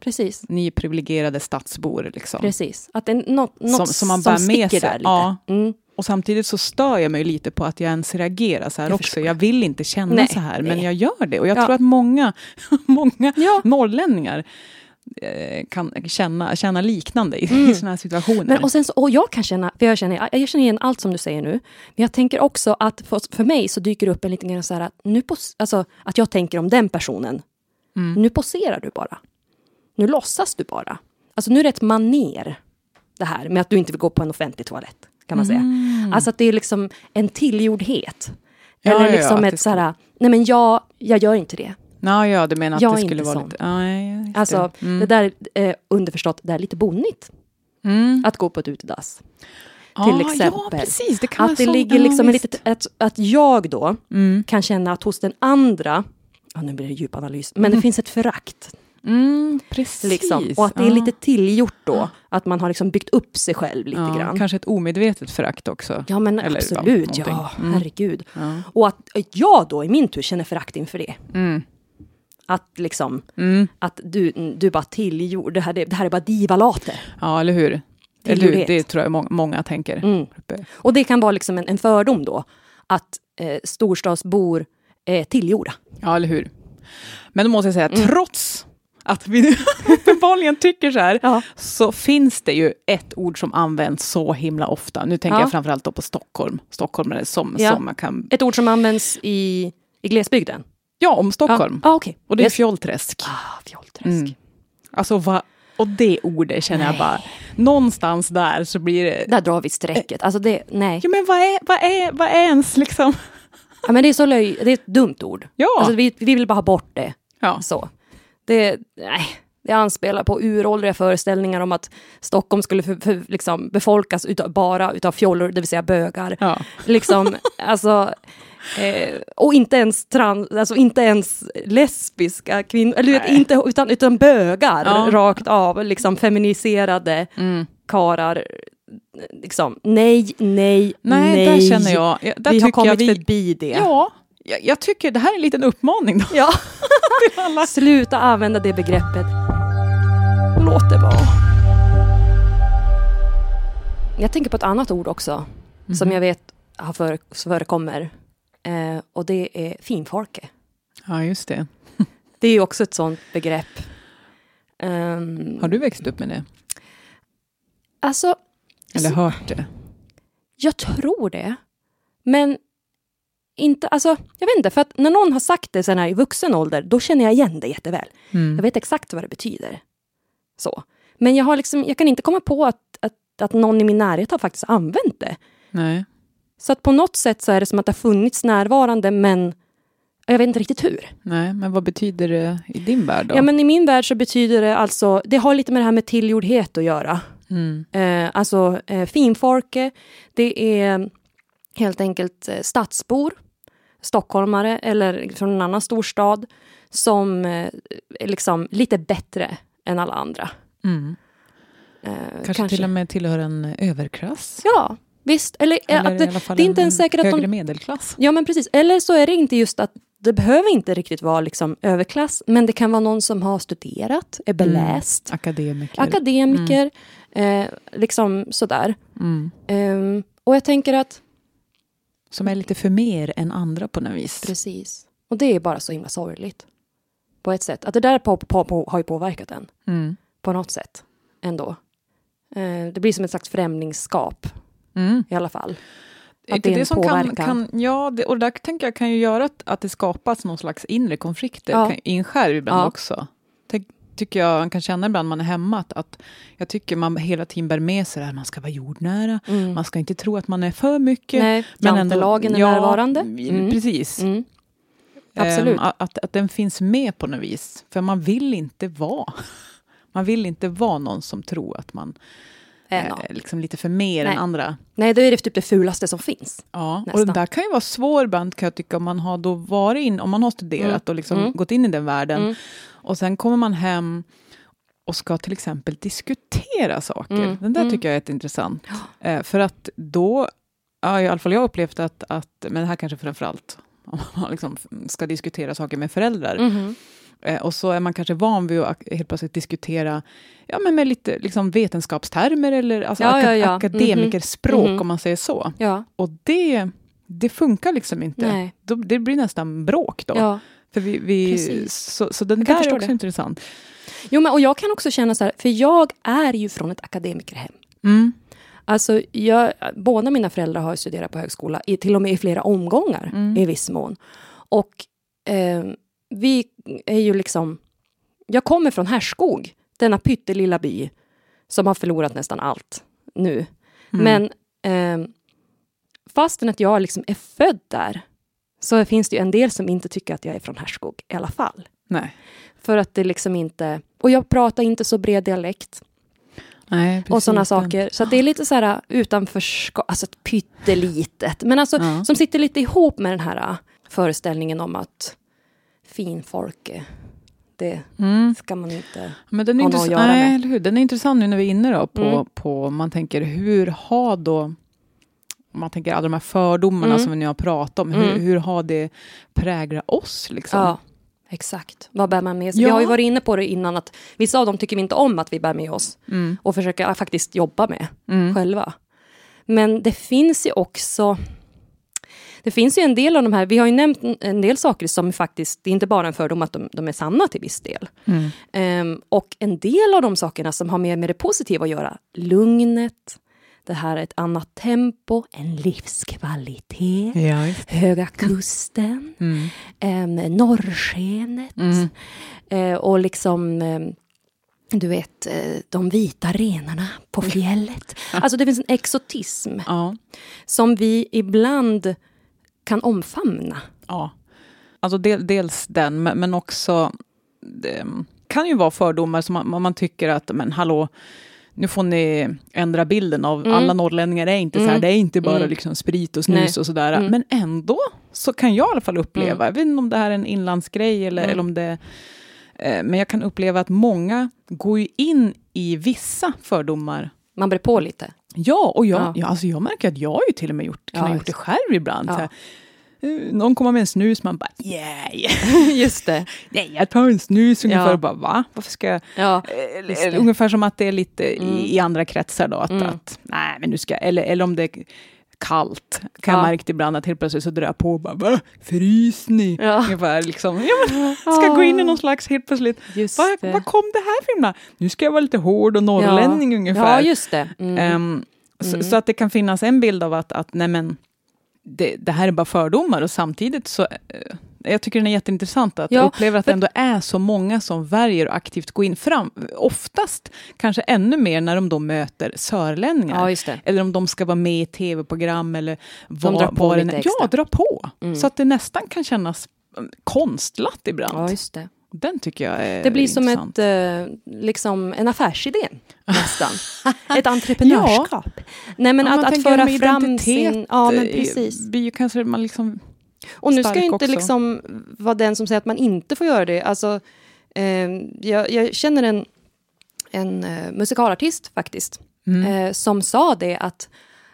Speaker 1: precis.
Speaker 2: Ni privilegierade stadsbor. Liksom.
Speaker 1: Precis, att det är något, något
Speaker 2: Som- som man bär med
Speaker 1: sticker
Speaker 2: sig.
Speaker 1: där lite.
Speaker 2: Ja.
Speaker 1: Mm.
Speaker 2: Och samtidigt så stör jag mig lite på att jag ens reagerar så här
Speaker 1: Jag
Speaker 2: också.
Speaker 1: förstår.
Speaker 2: Jag vill inte känna
Speaker 1: Nej,
Speaker 2: så här, men
Speaker 1: nej.
Speaker 2: jag gör det. Och jag
Speaker 1: Ja.
Speaker 2: tror att många, många
Speaker 1: Ja.
Speaker 2: norrlänningar eh, kan känna, känna liknande i,
Speaker 1: Mm.
Speaker 2: sådana här situationer.
Speaker 1: Men, och, sen så, och jag kan känna, för jag känner, jag känner igen allt som du säger nu, men jag tänker också att för, för mig så dyker det upp en liten grann så här att, nu pos, alltså, att jag tänker om den personen,
Speaker 2: Mm.
Speaker 1: nu poserar du bara. Nu låtsas du bara. Alltså nu är det ett maner, det här med att du inte vill gå på en offentlig toalett, kan man säga. Alltså att det är liksom en tillgjordhet.
Speaker 2: Mm. Ja,
Speaker 1: Eller
Speaker 2: ja, ja,
Speaker 1: liksom
Speaker 2: att
Speaker 1: ett så här, nej men jag, jag gör inte det.
Speaker 2: Ja, ja, du menar att
Speaker 1: Jag
Speaker 2: det skulle vara
Speaker 1: sån.
Speaker 2: lite... Ja, ja,
Speaker 1: Alltså,
Speaker 2: det. Mm.
Speaker 1: det där är underförstått, det är lite bonnigt
Speaker 2: Mm.
Speaker 1: att gå på ett utedass.
Speaker 2: Ja,
Speaker 1: till exempel.
Speaker 2: Ja, precis. Det
Speaker 1: Att det
Speaker 2: vara så.
Speaker 1: ligger
Speaker 2: Ja,
Speaker 1: liksom en litet, att, att jag då
Speaker 2: Mm.
Speaker 1: kan känna att hos den andra, ja, nu blir det djupanalys, men det finns ett förakt.
Speaker 2: Mm, precis.
Speaker 1: Liksom, och att det är lite tillgjort då, att man har liksom byggt upp sig själv lite
Speaker 2: ja,
Speaker 1: grann.
Speaker 2: Kanske ett omedvetet förakt också.
Speaker 1: Ja men
Speaker 2: Eller,
Speaker 1: absolut, ja.
Speaker 2: Mm.
Speaker 1: herregud.
Speaker 2: Ja.
Speaker 1: Och att jag då i min tur känner förakt inför det.
Speaker 2: Mm.
Speaker 1: Att liksom,
Speaker 2: Mm.
Speaker 1: att du, du bara tillgjord, det här, det här är bara divalater.
Speaker 2: ja, eller hur? Eller hur? Det tror jag må- många tänker.
Speaker 1: Mm. Och det kan vara liksom en, en fördom då, att eh, storstadsbor är tillgjorda.
Speaker 2: Ja, eller hur? Men då måste jag säga,
Speaker 1: Mm.
Speaker 2: trots att vi uppenbarligen tycker så här,
Speaker 1: Ja.
Speaker 2: så finns det ju ett ord som används så himla ofta. Nu tänker
Speaker 1: Ja.
Speaker 2: jag framförallt då på Stockholm. Stockholmare som,
Speaker 1: Ja.
Speaker 2: som man kan...
Speaker 1: Ett ord som används i, i glesbygden.
Speaker 2: Ja, om Stockholm.
Speaker 1: Ja, ah, okej.
Speaker 2: Och det är fjollträsk.
Speaker 1: Ah, fjollträsk.
Speaker 2: Mm. Alltså, va, och det ordet känner jag
Speaker 1: Nej.
Speaker 2: bara, någonstans där så blir det...
Speaker 1: Där drar vi strecket. Alltså det, nej.
Speaker 2: Ja, men vad är, vad är, vad är ens liksom...
Speaker 1: Ja, men det är så löj, det är ett dumt ord.
Speaker 2: Ja.
Speaker 1: Alltså vi, vi vill bara ha bort det.
Speaker 2: ja.
Speaker 1: Så. Det, nej. Det anspelar på uråldriga föreställningar om att Stockholm skulle för, för, liksom, befolkas utav, bara utav fjollor, det vill säga bögar.
Speaker 2: Ja.
Speaker 1: Liksom, alltså, eh, och inte ens, trans, alltså inte ens lesbiska kvinnor, eller vet, inte, utan, utan bögar
Speaker 2: Ja.
Speaker 1: rakt av, liksom feminiserade
Speaker 2: Mm.
Speaker 1: karar. Liksom, nej, nej,
Speaker 2: Nej,
Speaker 1: nej.
Speaker 2: där känner jag... ja, Där
Speaker 1: vi har
Speaker 2: tycker jag
Speaker 1: kommit
Speaker 2: vi,
Speaker 1: förbi det.
Speaker 2: Ja, jag, jag tycker det här är en liten uppmaning då,
Speaker 1: Ja. Sluta använda det begreppet. Låt det vara. Jag tänker på ett annat ord också, som jag vet har för, förekommer. Eh, och det är finfolke.
Speaker 2: Ja, just det.
Speaker 1: Det är ju också ett sånt begrepp. Ehm,
Speaker 2: Har du växt upp med det?
Speaker 1: Alltså,
Speaker 2: Eller hört det?
Speaker 1: jag tror det. Men inte, alltså, jag vet inte, för att när någon har sagt det sen här i vuxen ålder, då känner jag igen det jätteväl.
Speaker 2: Mm.
Speaker 1: Jag vet exakt vad det betyder. Så. Men jag, har liksom, jag kan inte komma på att, att, att någon i min närhet har faktiskt använt det.
Speaker 2: Nej.
Speaker 1: Så att på något sätt så är det som att det har funnits närvarande, men jag vet inte riktigt hur.
Speaker 2: Nej, men vad betyder det i din värld då?
Speaker 1: Ja, men I min värld så betyder det alltså, det har lite med det här med tillgjordhet att göra.
Speaker 2: mm.
Speaker 1: Eh, alltså eh, finfolke, det är helt enkelt eh, stadsbor, stockholmare eller från en annan storstad som eh, är liksom lite bättre än alla andra.
Speaker 2: Mm.
Speaker 1: Eh,
Speaker 2: Kanske, till och med tillhör en överklass?
Speaker 1: Ja, visst. Eller,
Speaker 2: Eller
Speaker 1: att det, det är inte
Speaker 2: en
Speaker 1: ens säkert att de...
Speaker 2: medelklass?
Speaker 1: Ja, men precis. Eller så är det inte just att det behöver inte riktigt vara liksom överklass, men det kan vara någon som har studerat, är beläst,
Speaker 2: Akademiker?
Speaker 1: akademiker, eh, liksom sådär.
Speaker 2: Mm.
Speaker 1: Ehm, och jag tänker att,
Speaker 2: Som är lite för mer än andra på något vis.
Speaker 1: precis, och det är bara så himla sorgligt. På ett sätt. Att det där på, på, på, har ju påverkat en,
Speaker 2: Mm.
Speaker 1: på något sätt, ändå. Eh, det blir som ett slags främlingskap,
Speaker 2: Mm.
Speaker 1: i alla fall. Att det är
Speaker 2: det som kan,
Speaker 1: påverkan.
Speaker 2: kan, ja, det, och där tänker jag kan ju göra att, att det skapas någon slags inre konflikter
Speaker 1: Ja.
Speaker 2: kan- i en själv ibland
Speaker 1: Ja.
Speaker 2: också. Tänk, tycker jag man kan känna ibland när man är hemma, att, att jag tycker man hela tiden bär med sig det här, man ska vara jordnära,
Speaker 1: Mm.
Speaker 2: man ska inte tro att man är för mycket.
Speaker 1: Nej,
Speaker 2: men ändå-
Speaker 1: jantelagen är
Speaker 2: ja,
Speaker 1: närvarande. Mm.
Speaker 2: Precis.
Speaker 1: Mm. Absolut.
Speaker 2: Ehm, att, att, att den finns med på något vis. För man vill inte vara man vill inte vara någon som tror att man Är
Speaker 1: no.
Speaker 2: liksom lite för mer
Speaker 1: Nej.
Speaker 2: än andra.
Speaker 1: Nej, då är det typ det fulaste som finns.
Speaker 2: Ja, och
Speaker 1: Nästan.
Speaker 2: det där kan ju vara svår ibland kan jag tycka om man har då varit in, om man har studerat
Speaker 1: Mm.
Speaker 2: och liksom
Speaker 1: Mm.
Speaker 2: gått in i den världen
Speaker 1: Mm.
Speaker 2: och sen kommer man hem och ska till exempel diskutera saker.
Speaker 1: Mm.
Speaker 2: Den där
Speaker 1: Mm.
Speaker 2: tycker jag är jätteintressant. Eh, för att då, ja, i alla fall jag har upplevt att, att men det här kanske framförallt om man liksom ska diskutera saker med föräldrar. Eh, och så är man kanske van vid att helt plötsligt diskutera ja, men med lite liksom vetenskapstermer eller alltså
Speaker 1: Ja,
Speaker 2: aka-
Speaker 1: ja, ja.
Speaker 2: akademikerspråk
Speaker 1: Mhm.
Speaker 2: om man säger så. Och det, det funkar liksom inte.
Speaker 1: nej.
Speaker 2: Det blir nästan bråk då. För vi, vi, så, så den där är också
Speaker 1: det.
Speaker 2: intressant.
Speaker 1: Jo, men och jag kan också känna så här, för jag är ju från ett akademikerhem.
Speaker 2: Mm.
Speaker 1: Alltså, jag, båda mina föräldrar har studerat på högskola, i, till och med i flera omgångar
Speaker 2: Mm.
Speaker 1: i viss mån. Och eh, vi är ju liksom... Jag kommer från Härskog, denna pyttelilla by som har förlorat nästan allt nu.
Speaker 2: Mm.
Speaker 1: Men eh, fastän att jag liksom är född där så finns det ju en del som inte tycker att jag är från Härskog i alla fall.
Speaker 2: Nej.
Speaker 1: För att det liksom inte... Och jag pratar inte så bred dialekt
Speaker 2: Nej,
Speaker 1: och sådana saker. Så det är lite så här utanförskap, alltså ett pyttelitet. Men alltså
Speaker 2: Ja.
Speaker 1: som sitter lite ihop med den här äh, föreställningen om att finfolk, eh, det
Speaker 2: Mm.
Speaker 1: ska man inte...
Speaker 2: Men den är,
Speaker 1: har något att göra
Speaker 2: nej,
Speaker 1: med.
Speaker 2: eller hur? den är intressant nu när vi är inne då på,
Speaker 1: Mm.
Speaker 2: på man tänker hur har då om man tänker alla de här fördomarna
Speaker 1: Mm.
Speaker 2: som vi nu har pratat om, hur,
Speaker 1: Mm.
Speaker 2: hur har det präglat oss? Liksom?
Speaker 1: Ja, exakt. Vad bär man med sig?
Speaker 2: Ja.
Speaker 1: Vi har ju varit inne på det innan att vissa av dem tycker vi inte om att vi bär med oss
Speaker 2: Mm.
Speaker 1: och försöker faktiskt jobba med
Speaker 2: Mm.
Speaker 1: själva. Men det finns ju också... Det finns ju en del av de här, vi har ju nämnt en- del saker som faktiskt, det är inte bara en fördom att de, de är sanna till viss del.
Speaker 2: Mm.
Speaker 1: Ehm, och en del av de sakerna som har mer med det positiva att göra, lugnet, det här är ett annat tempo, en livskvalitet,
Speaker 2: Ja.
Speaker 1: Höga Kusten,
Speaker 2: Mm.
Speaker 1: um, norrskenet
Speaker 2: Mm.
Speaker 1: eh, och liksom ehm, du vet, eh, de vita renarna på fjället. Alltså det finns en exotism
Speaker 2: Ja.
Speaker 1: som vi ibland kan omfamna.
Speaker 2: Ja. Alltså del, dels den, men, men också det kan ju vara fördomar som man, man tycker att, men hallå, nu får ni ändra bilden av
Speaker 1: Mm.
Speaker 2: alla norrlänningar är inte så här,
Speaker 1: Mm.
Speaker 2: det är inte bara
Speaker 1: Mm.
Speaker 2: liksom sprit och snus
Speaker 1: Nej.
Speaker 2: och sådär.
Speaker 1: Mm.
Speaker 2: Men ändå så kan jag i alla fall uppleva, jag vet inte om det här är en inlandsgrej eller,
Speaker 1: Mm.
Speaker 2: eller om det eh, men jag kan uppleva att många går ju in i vissa fördomar
Speaker 1: Man brer på lite.
Speaker 2: Ja, och jag,
Speaker 1: Ja.
Speaker 2: ja. alltså jag märker att jag har ju till och med gjort, kan
Speaker 1: Ja,
Speaker 2: gjort det själv ibland.
Speaker 1: Ja.
Speaker 2: Eh, någon kommer med en snus, man bara yeah,
Speaker 1: Just det.
Speaker 2: nej jag tar en snus ungefär
Speaker 1: Ja.
Speaker 2: och bara va? Varför ska jag?
Speaker 1: Ja,
Speaker 2: Eh. Ungefär som att det är lite
Speaker 1: Mm.
Speaker 2: i, andra kretsar då, att,
Speaker 1: Mm.
Speaker 2: att nej men nu ska eller, eller om det kallt, kan
Speaker 1: Ja.
Speaker 2: jag märkt ibland att helt plötsligt så drar jag på och bara va? Frys ni?
Speaker 1: Ja.
Speaker 2: Ungefär liksom, ja, men, ska gå in i någon slags helt plötsligt,
Speaker 1: just
Speaker 2: vad
Speaker 1: det.
Speaker 2: vad kom det här för himla? Nu ska jag vara lite hård och norrlänning ungefär.
Speaker 1: Ja, just det. Mm.
Speaker 2: Så,
Speaker 1: Mm.
Speaker 2: så att det kan finnas en bild av att, att nej men, det, det här är bara fördomar och samtidigt så eh, jag tycker den är jätteintressant att
Speaker 1: Ja,
Speaker 2: jag upplever att
Speaker 1: för-
Speaker 2: det ändå är så många som väljer att aktivt gå in fram. Oftast kanske ännu mer när de då möter sörlänningar.
Speaker 1: ja.
Speaker 2: Eller om de ska vara med i tv-program eller
Speaker 1: De
Speaker 2: vad,
Speaker 1: drar på
Speaker 2: vad
Speaker 1: lite
Speaker 2: är. Ja,
Speaker 1: extra.
Speaker 2: dra på.
Speaker 1: Mm.
Speaker 2: Så att det nästan kan kännas mm, konstlat ibland.
Speaker 1: Ja, just det.
Speaker 2: Den tycker jag är
Speaker 1: Det blir som
Speaker 2: intressant.
Speaker 1: ett, eh, liksom en affärsidé nästan. ett entreprenörskap. Nej men
Speaker 2: Ja,
Speaker 1: att, att föra fram sin... Ja men precis.
Speaker 2: blir ju kanske man liksom
Speaker 1: Och nu ska jag inte
Speaker 2: också.
Speaker 1: liksom vara den som säger att man inte får göra det. Alltså, eh, jag, jag känner en, en eh, musikalartist faktiskt, eh, som sa det att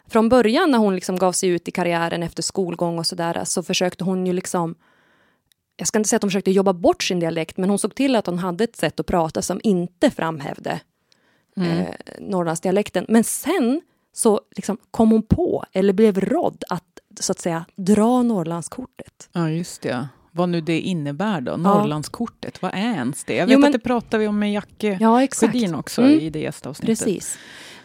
Speaker 1: från början när hon liksom gav sig ut i karriären efter skolgång och sådär så försökte hon ju liksom jag ska inte säga att hon försökte jobba bort sin dialekt, men hon såg till att hon hade ett sätt att prata som inte framhävde eh, Norrlandsdialekten. Men sen så liksom kom hon på, eller blev rådd att så att säga dra Norrlandskortet.
Speaker 2: Ja, just det. Vad nu det innebär då, Norrlandskortet, vad är ens det? Jag vet
Speaker 1: Jo, men-
Speaker 2: att det pratade vi om med Jacke
Speaker 1: Ja, exakt.
Speaker 2: Sjödin också
Speaker 1: Mm.
Speaker 2: i det gästavsnittet.
Speaker 1: Precis.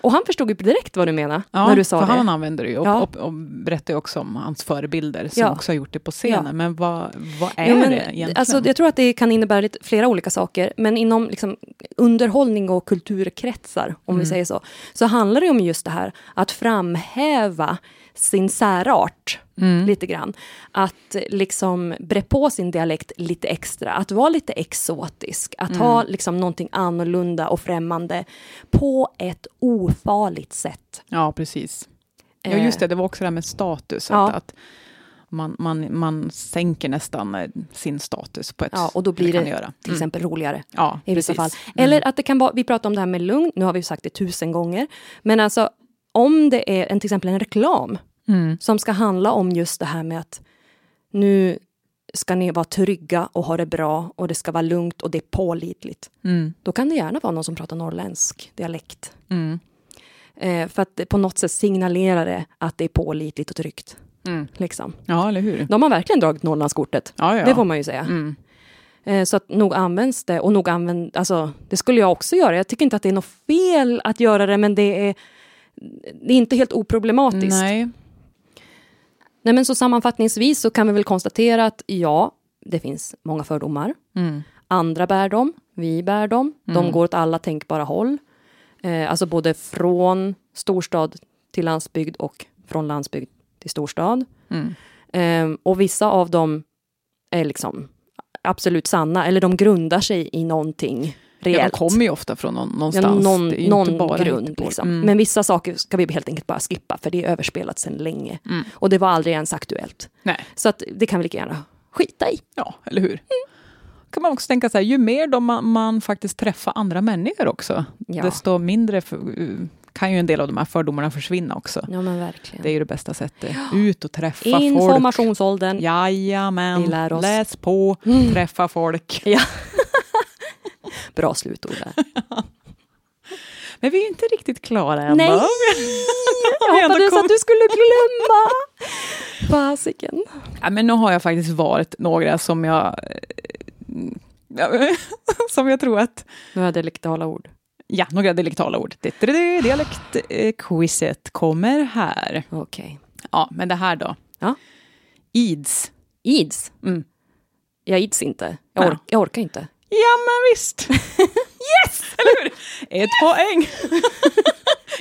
Speaker 1: Och han förstod ju direkt vad du menar
Speaker 2: Ja,
Speaker 1: när du sa
Speaker 2: för
Speaker 1: det.
Speaker 2: han använder det ju och,
Speaker 1: Ja.
Speaker 2: och, och berättar ju också om hans förebilder som
Speaker 1: Ja.
Speaker 2: också har gjort det på scenen. Men vad, vad är
Speaker 1: men,
Speaker 2: det egentligen?
Speaker 1: Alltså, jag tror att det kan innebära lite, flera olika saker, men inom liksom, underhållning och kulturkretsar, om
Speaker 2: Mm.
Speaker 1: vi säger så, så handlar det om just det här att framhäva sin särart
Speaker 2: Mm.
Speaker 1: lite grann. Att liksom bre på sin dialekt lite extra, att vara lite exotisk, att ha
Speaker 2: Mm.
Speaker 1: liksom någonting annorlunda och främmande på ett ofarligt sätt.
Speaker 2: Ja, precis. Ja,
Speaker 1: Eh,
Speaker 2: just det, det var också det här med status.
Speaker 1: Ja.
Speaker 2: Att, att man, man, man sänker nästan eh, sin status på ett...
Speaker 1: Ja, och då blir det
Speaker 2: göra.
Speaker 1: till
Speaker 2: Mm.
Speaker 1: exempel roligare.
Speaker 2: Ja,
Speaker 1: i vissa
Speaker 2: precis.
Speaker 1: fall. Eller att det kan vara, vi pratar om det här med lugn, nu har vi sagt det tusen gånger, men alltså om det är en, till exempel en reklam
Speaker 2: Mm.
Speaker 1: som ska handla om just det här med att nu ska ni vara trygga och ha det bra och det ska vara lugnt och det är pålitligt.
Speaker 2: Mm.
Speaker 1: Då kan det gärna vara någon som pratar norrländsk dialekt.
Speaker 2: Mm.
Speaker 1: Eh, för att på något sätt signalerar det att det är pålitligt och tryggt.
Speaker 2: Mm.
Speaker 1: Liksom.
Speaker 2: Ja, eller hur?
Speaker 1: De har verkligen dragit Norrlandskortet.
Speaker 2: Ja, ja.
Speaker 1: Det får man ju säga.
Speaker 2: Mm.
Speaker 1: Eh, Så att nog används det och nog använd, alltså det skulle jag också göra. Jag tycker inte att det är något fel att göra det men det är, det är inte helt oproblematiskt. Nej.
Speaker 2: Nej.
Speaker 1: men så sammanfattningsvis så kan vi väl konstatera att ja, det finns många fördomar.
Speaker 2: Mm.
Speaker 1: Andra bär dem, vi bär dem. De går åt alla tänkbara håll. Eh, alltså både från storstad till landsbygd och från landsbygd till storstad.
Speaker 2: Mm.
Speaker 1: Eh, och vissa av dem är liksom absolut sanna, eller de grundar sig i någonting
Speaker 2: Ja,
Speaker 1: rejält.
Speaker 2: de kommer ju ofta från någon,
Speaker 1: Ja,
Speaker 2: någonstans.
Speaker 1: någon
Speaker 2: Det är ju
Speaker 1: någon
Speaker 2: inte bara
Speaker 1: grund. Liksom.
Speaker 2: Mm.
Speaker 1: Men vissa saker ska vi helt enkelt bara skippa, för det är överspelat sedan länge.
Speaker 2: Mm.
Speaker 1: Och det var aldrig ens aktuellt.
Speaker 2: Nej.
Speaker 1: Så att det kan vi lika gärna skita i.
Speaker 2: Ja, eller hur? Kan man också tänka så här, ju mer då man, man faktiskt träffar andra människor också,
Speaker 1: Ja.
Speaker 2: desto mindre för, kan ju en del av de här fördomarna försvinna också.
Speaker 1: Ja, men verkligen.
Speaker 2: Det är ju det bästa sättet. Ut och träffa folk.
Speaker 1: Informationsåldern.
Speaker 2: Jajamän,
Speaker 1: Vi lär oss.
Speaker 2: läs på, träffa folk.
Speaker 1: Ja. Bra slutord där.
Speaker 2: Men vi är inte riktigt klara än.
Speaker 1: Nej! Jag hoppades att du skulle glömma. Fasiken.
Speaker 2: Ja, men nu har jag faktiskt varit några som jag... eh, som jag tror att...
Speaker 1: Några dialektala ord.
Speaker 2: Ja, några dialektala ord. Dialektquizet kommer här.
Speaker 1: Okej.
Speaker 2: Ja, men det här då.
Speaker 1: Ja.
Speaker 2: Ids.
Speaker 1: Ids.
Speaker 2: Mm.
Speaker 1: Jag ids inte. Jag,
Speaker 2: Ja.
Speaker 1: ork, jag orkar inte.
Speaker 2: Ja, men visst. yes! Eller hur? Ett poäng.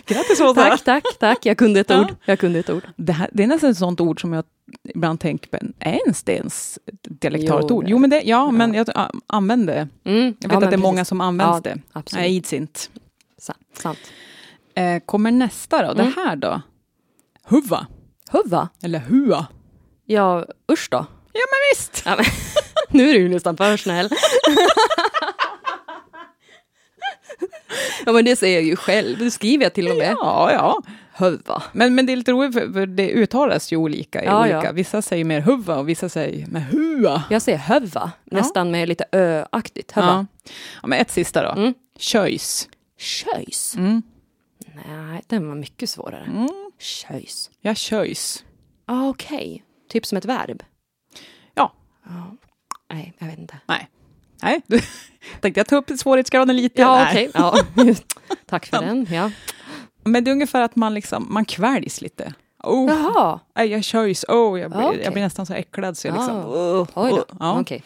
Speaker 2: Grattis Åsa.
Speaker 1: Tack, tack, tack. Jag kunde ett
Speaker 2: Ja.
Speaker 1: ord. Jag kunde ett ord.
Speaker 2: Det, här, det är nästan ett sånt ord som jag ibland tänker på. Är ens det ens dialektalt ord?
Speaker 1: det-
Speaker 2: Jo, men det, ja, men jag använder det.
Speaker 1: Mm.
Speaker 2: Jag vet
Speaker 1: ja,
Speaker 2: att det är många som använder
Speaker 1: Ja,
Speaker 2: det.
Speaker 1: Absolut.
Speaker 2: Jag ids inte.
Speaker 1: Sa- sant.
Speaker 2: Eh, kommer nästa då. Det
Speaker 1: Mm.
Speaker 2: här då. Huva.
Speaker 1: Huva.
Speaker 2: Eller hua.
Speaker 1: Ja, usch då.
Speaker 2: Ja, men visst.
Speaker 1: Ja, men, nu är du ju nästan för snäll. ja, men det säger jag ju själv. Det skriver jag till och med.
Speaker 2: Ja, ja.
Speaker 1: Huva.
Speaker 2: Men, men det är lite roligt för, för det uttalas ju olika.
Speaker 1: Ja,
Speaker 2: olika.
Speaker 1: ja.
Speaker 2: Vissa säger mer huva och vissa säger med hua.
Speaker 1: Jag säger höva, nästan med lite ö-aktigt.
Speaker 2: Ja. ja, men ett sista då.
Speaker 1: Mm.
Speaker 2: Köjs.
Speaker 1: Köjs.
Speaker 2: Mm.
Speaker 1: Nej, den var mycket svårare.
Speaker 2: Mm.
Speaker 1: Köjs.
Speaker 2: Ja, köjs.
Speaker 1: Ah, Okej, typ som ett verb.
Speaker 2: Ja.
Speaker 1: Nej, jag vet inte.
Speaker 2: Nej. Nej, du tänkte jag ta upp svårighetsgraden lite.
Speaker 1: Ja, okej. Ja. Tack för den. Ja.
Speaker 2: Men det är ungefär att man liksom, man kväljs lite. Oh,
Speaker 1: Jaha.
Speaker 2: jag köjs. Oh, jag, blir,
Speaker 1: Ja, okej.
Speaker 2: jag blir nästan så äcklad så jag liksom...
Speaker 1: Ah.
Speaker 2: Oh,
Speaker 1: Oj då.
Speaker 2: Ja.
Speaker 1: Okej.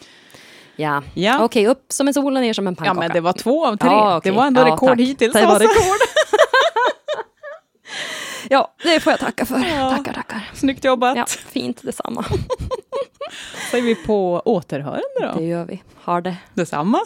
Speaker 1: Ja,
Speaker 2: Ja.
Speaker 1: okej, upp som en sol och ner som en
Speaker 2: ja,
Speaker 1: pannkaka.
Speaker 2: men det var två av tre.
Speaker 1: Ja, okej.
Speaker 2: Det var ändå
Speaker 1: Ja,
Speaker 2: rekord
Speaker 1: tack.
Speaker 2: hittills.
Speaker 1: Det var
Speaker 2: alltså.
Speaker 1: rekord. Ja, det får jag tacka för.
Speaker 2: Ja.
Speaker 1: Tackar, tackar.
Speaker 2: Snyggt jobbat.
Speaker 1: Ja, fint detsamma.
Speaker 2: Säger vi på återhörande då.
Speaker 1: Det gör vi. Har det.
Speaker 2: Detsamma.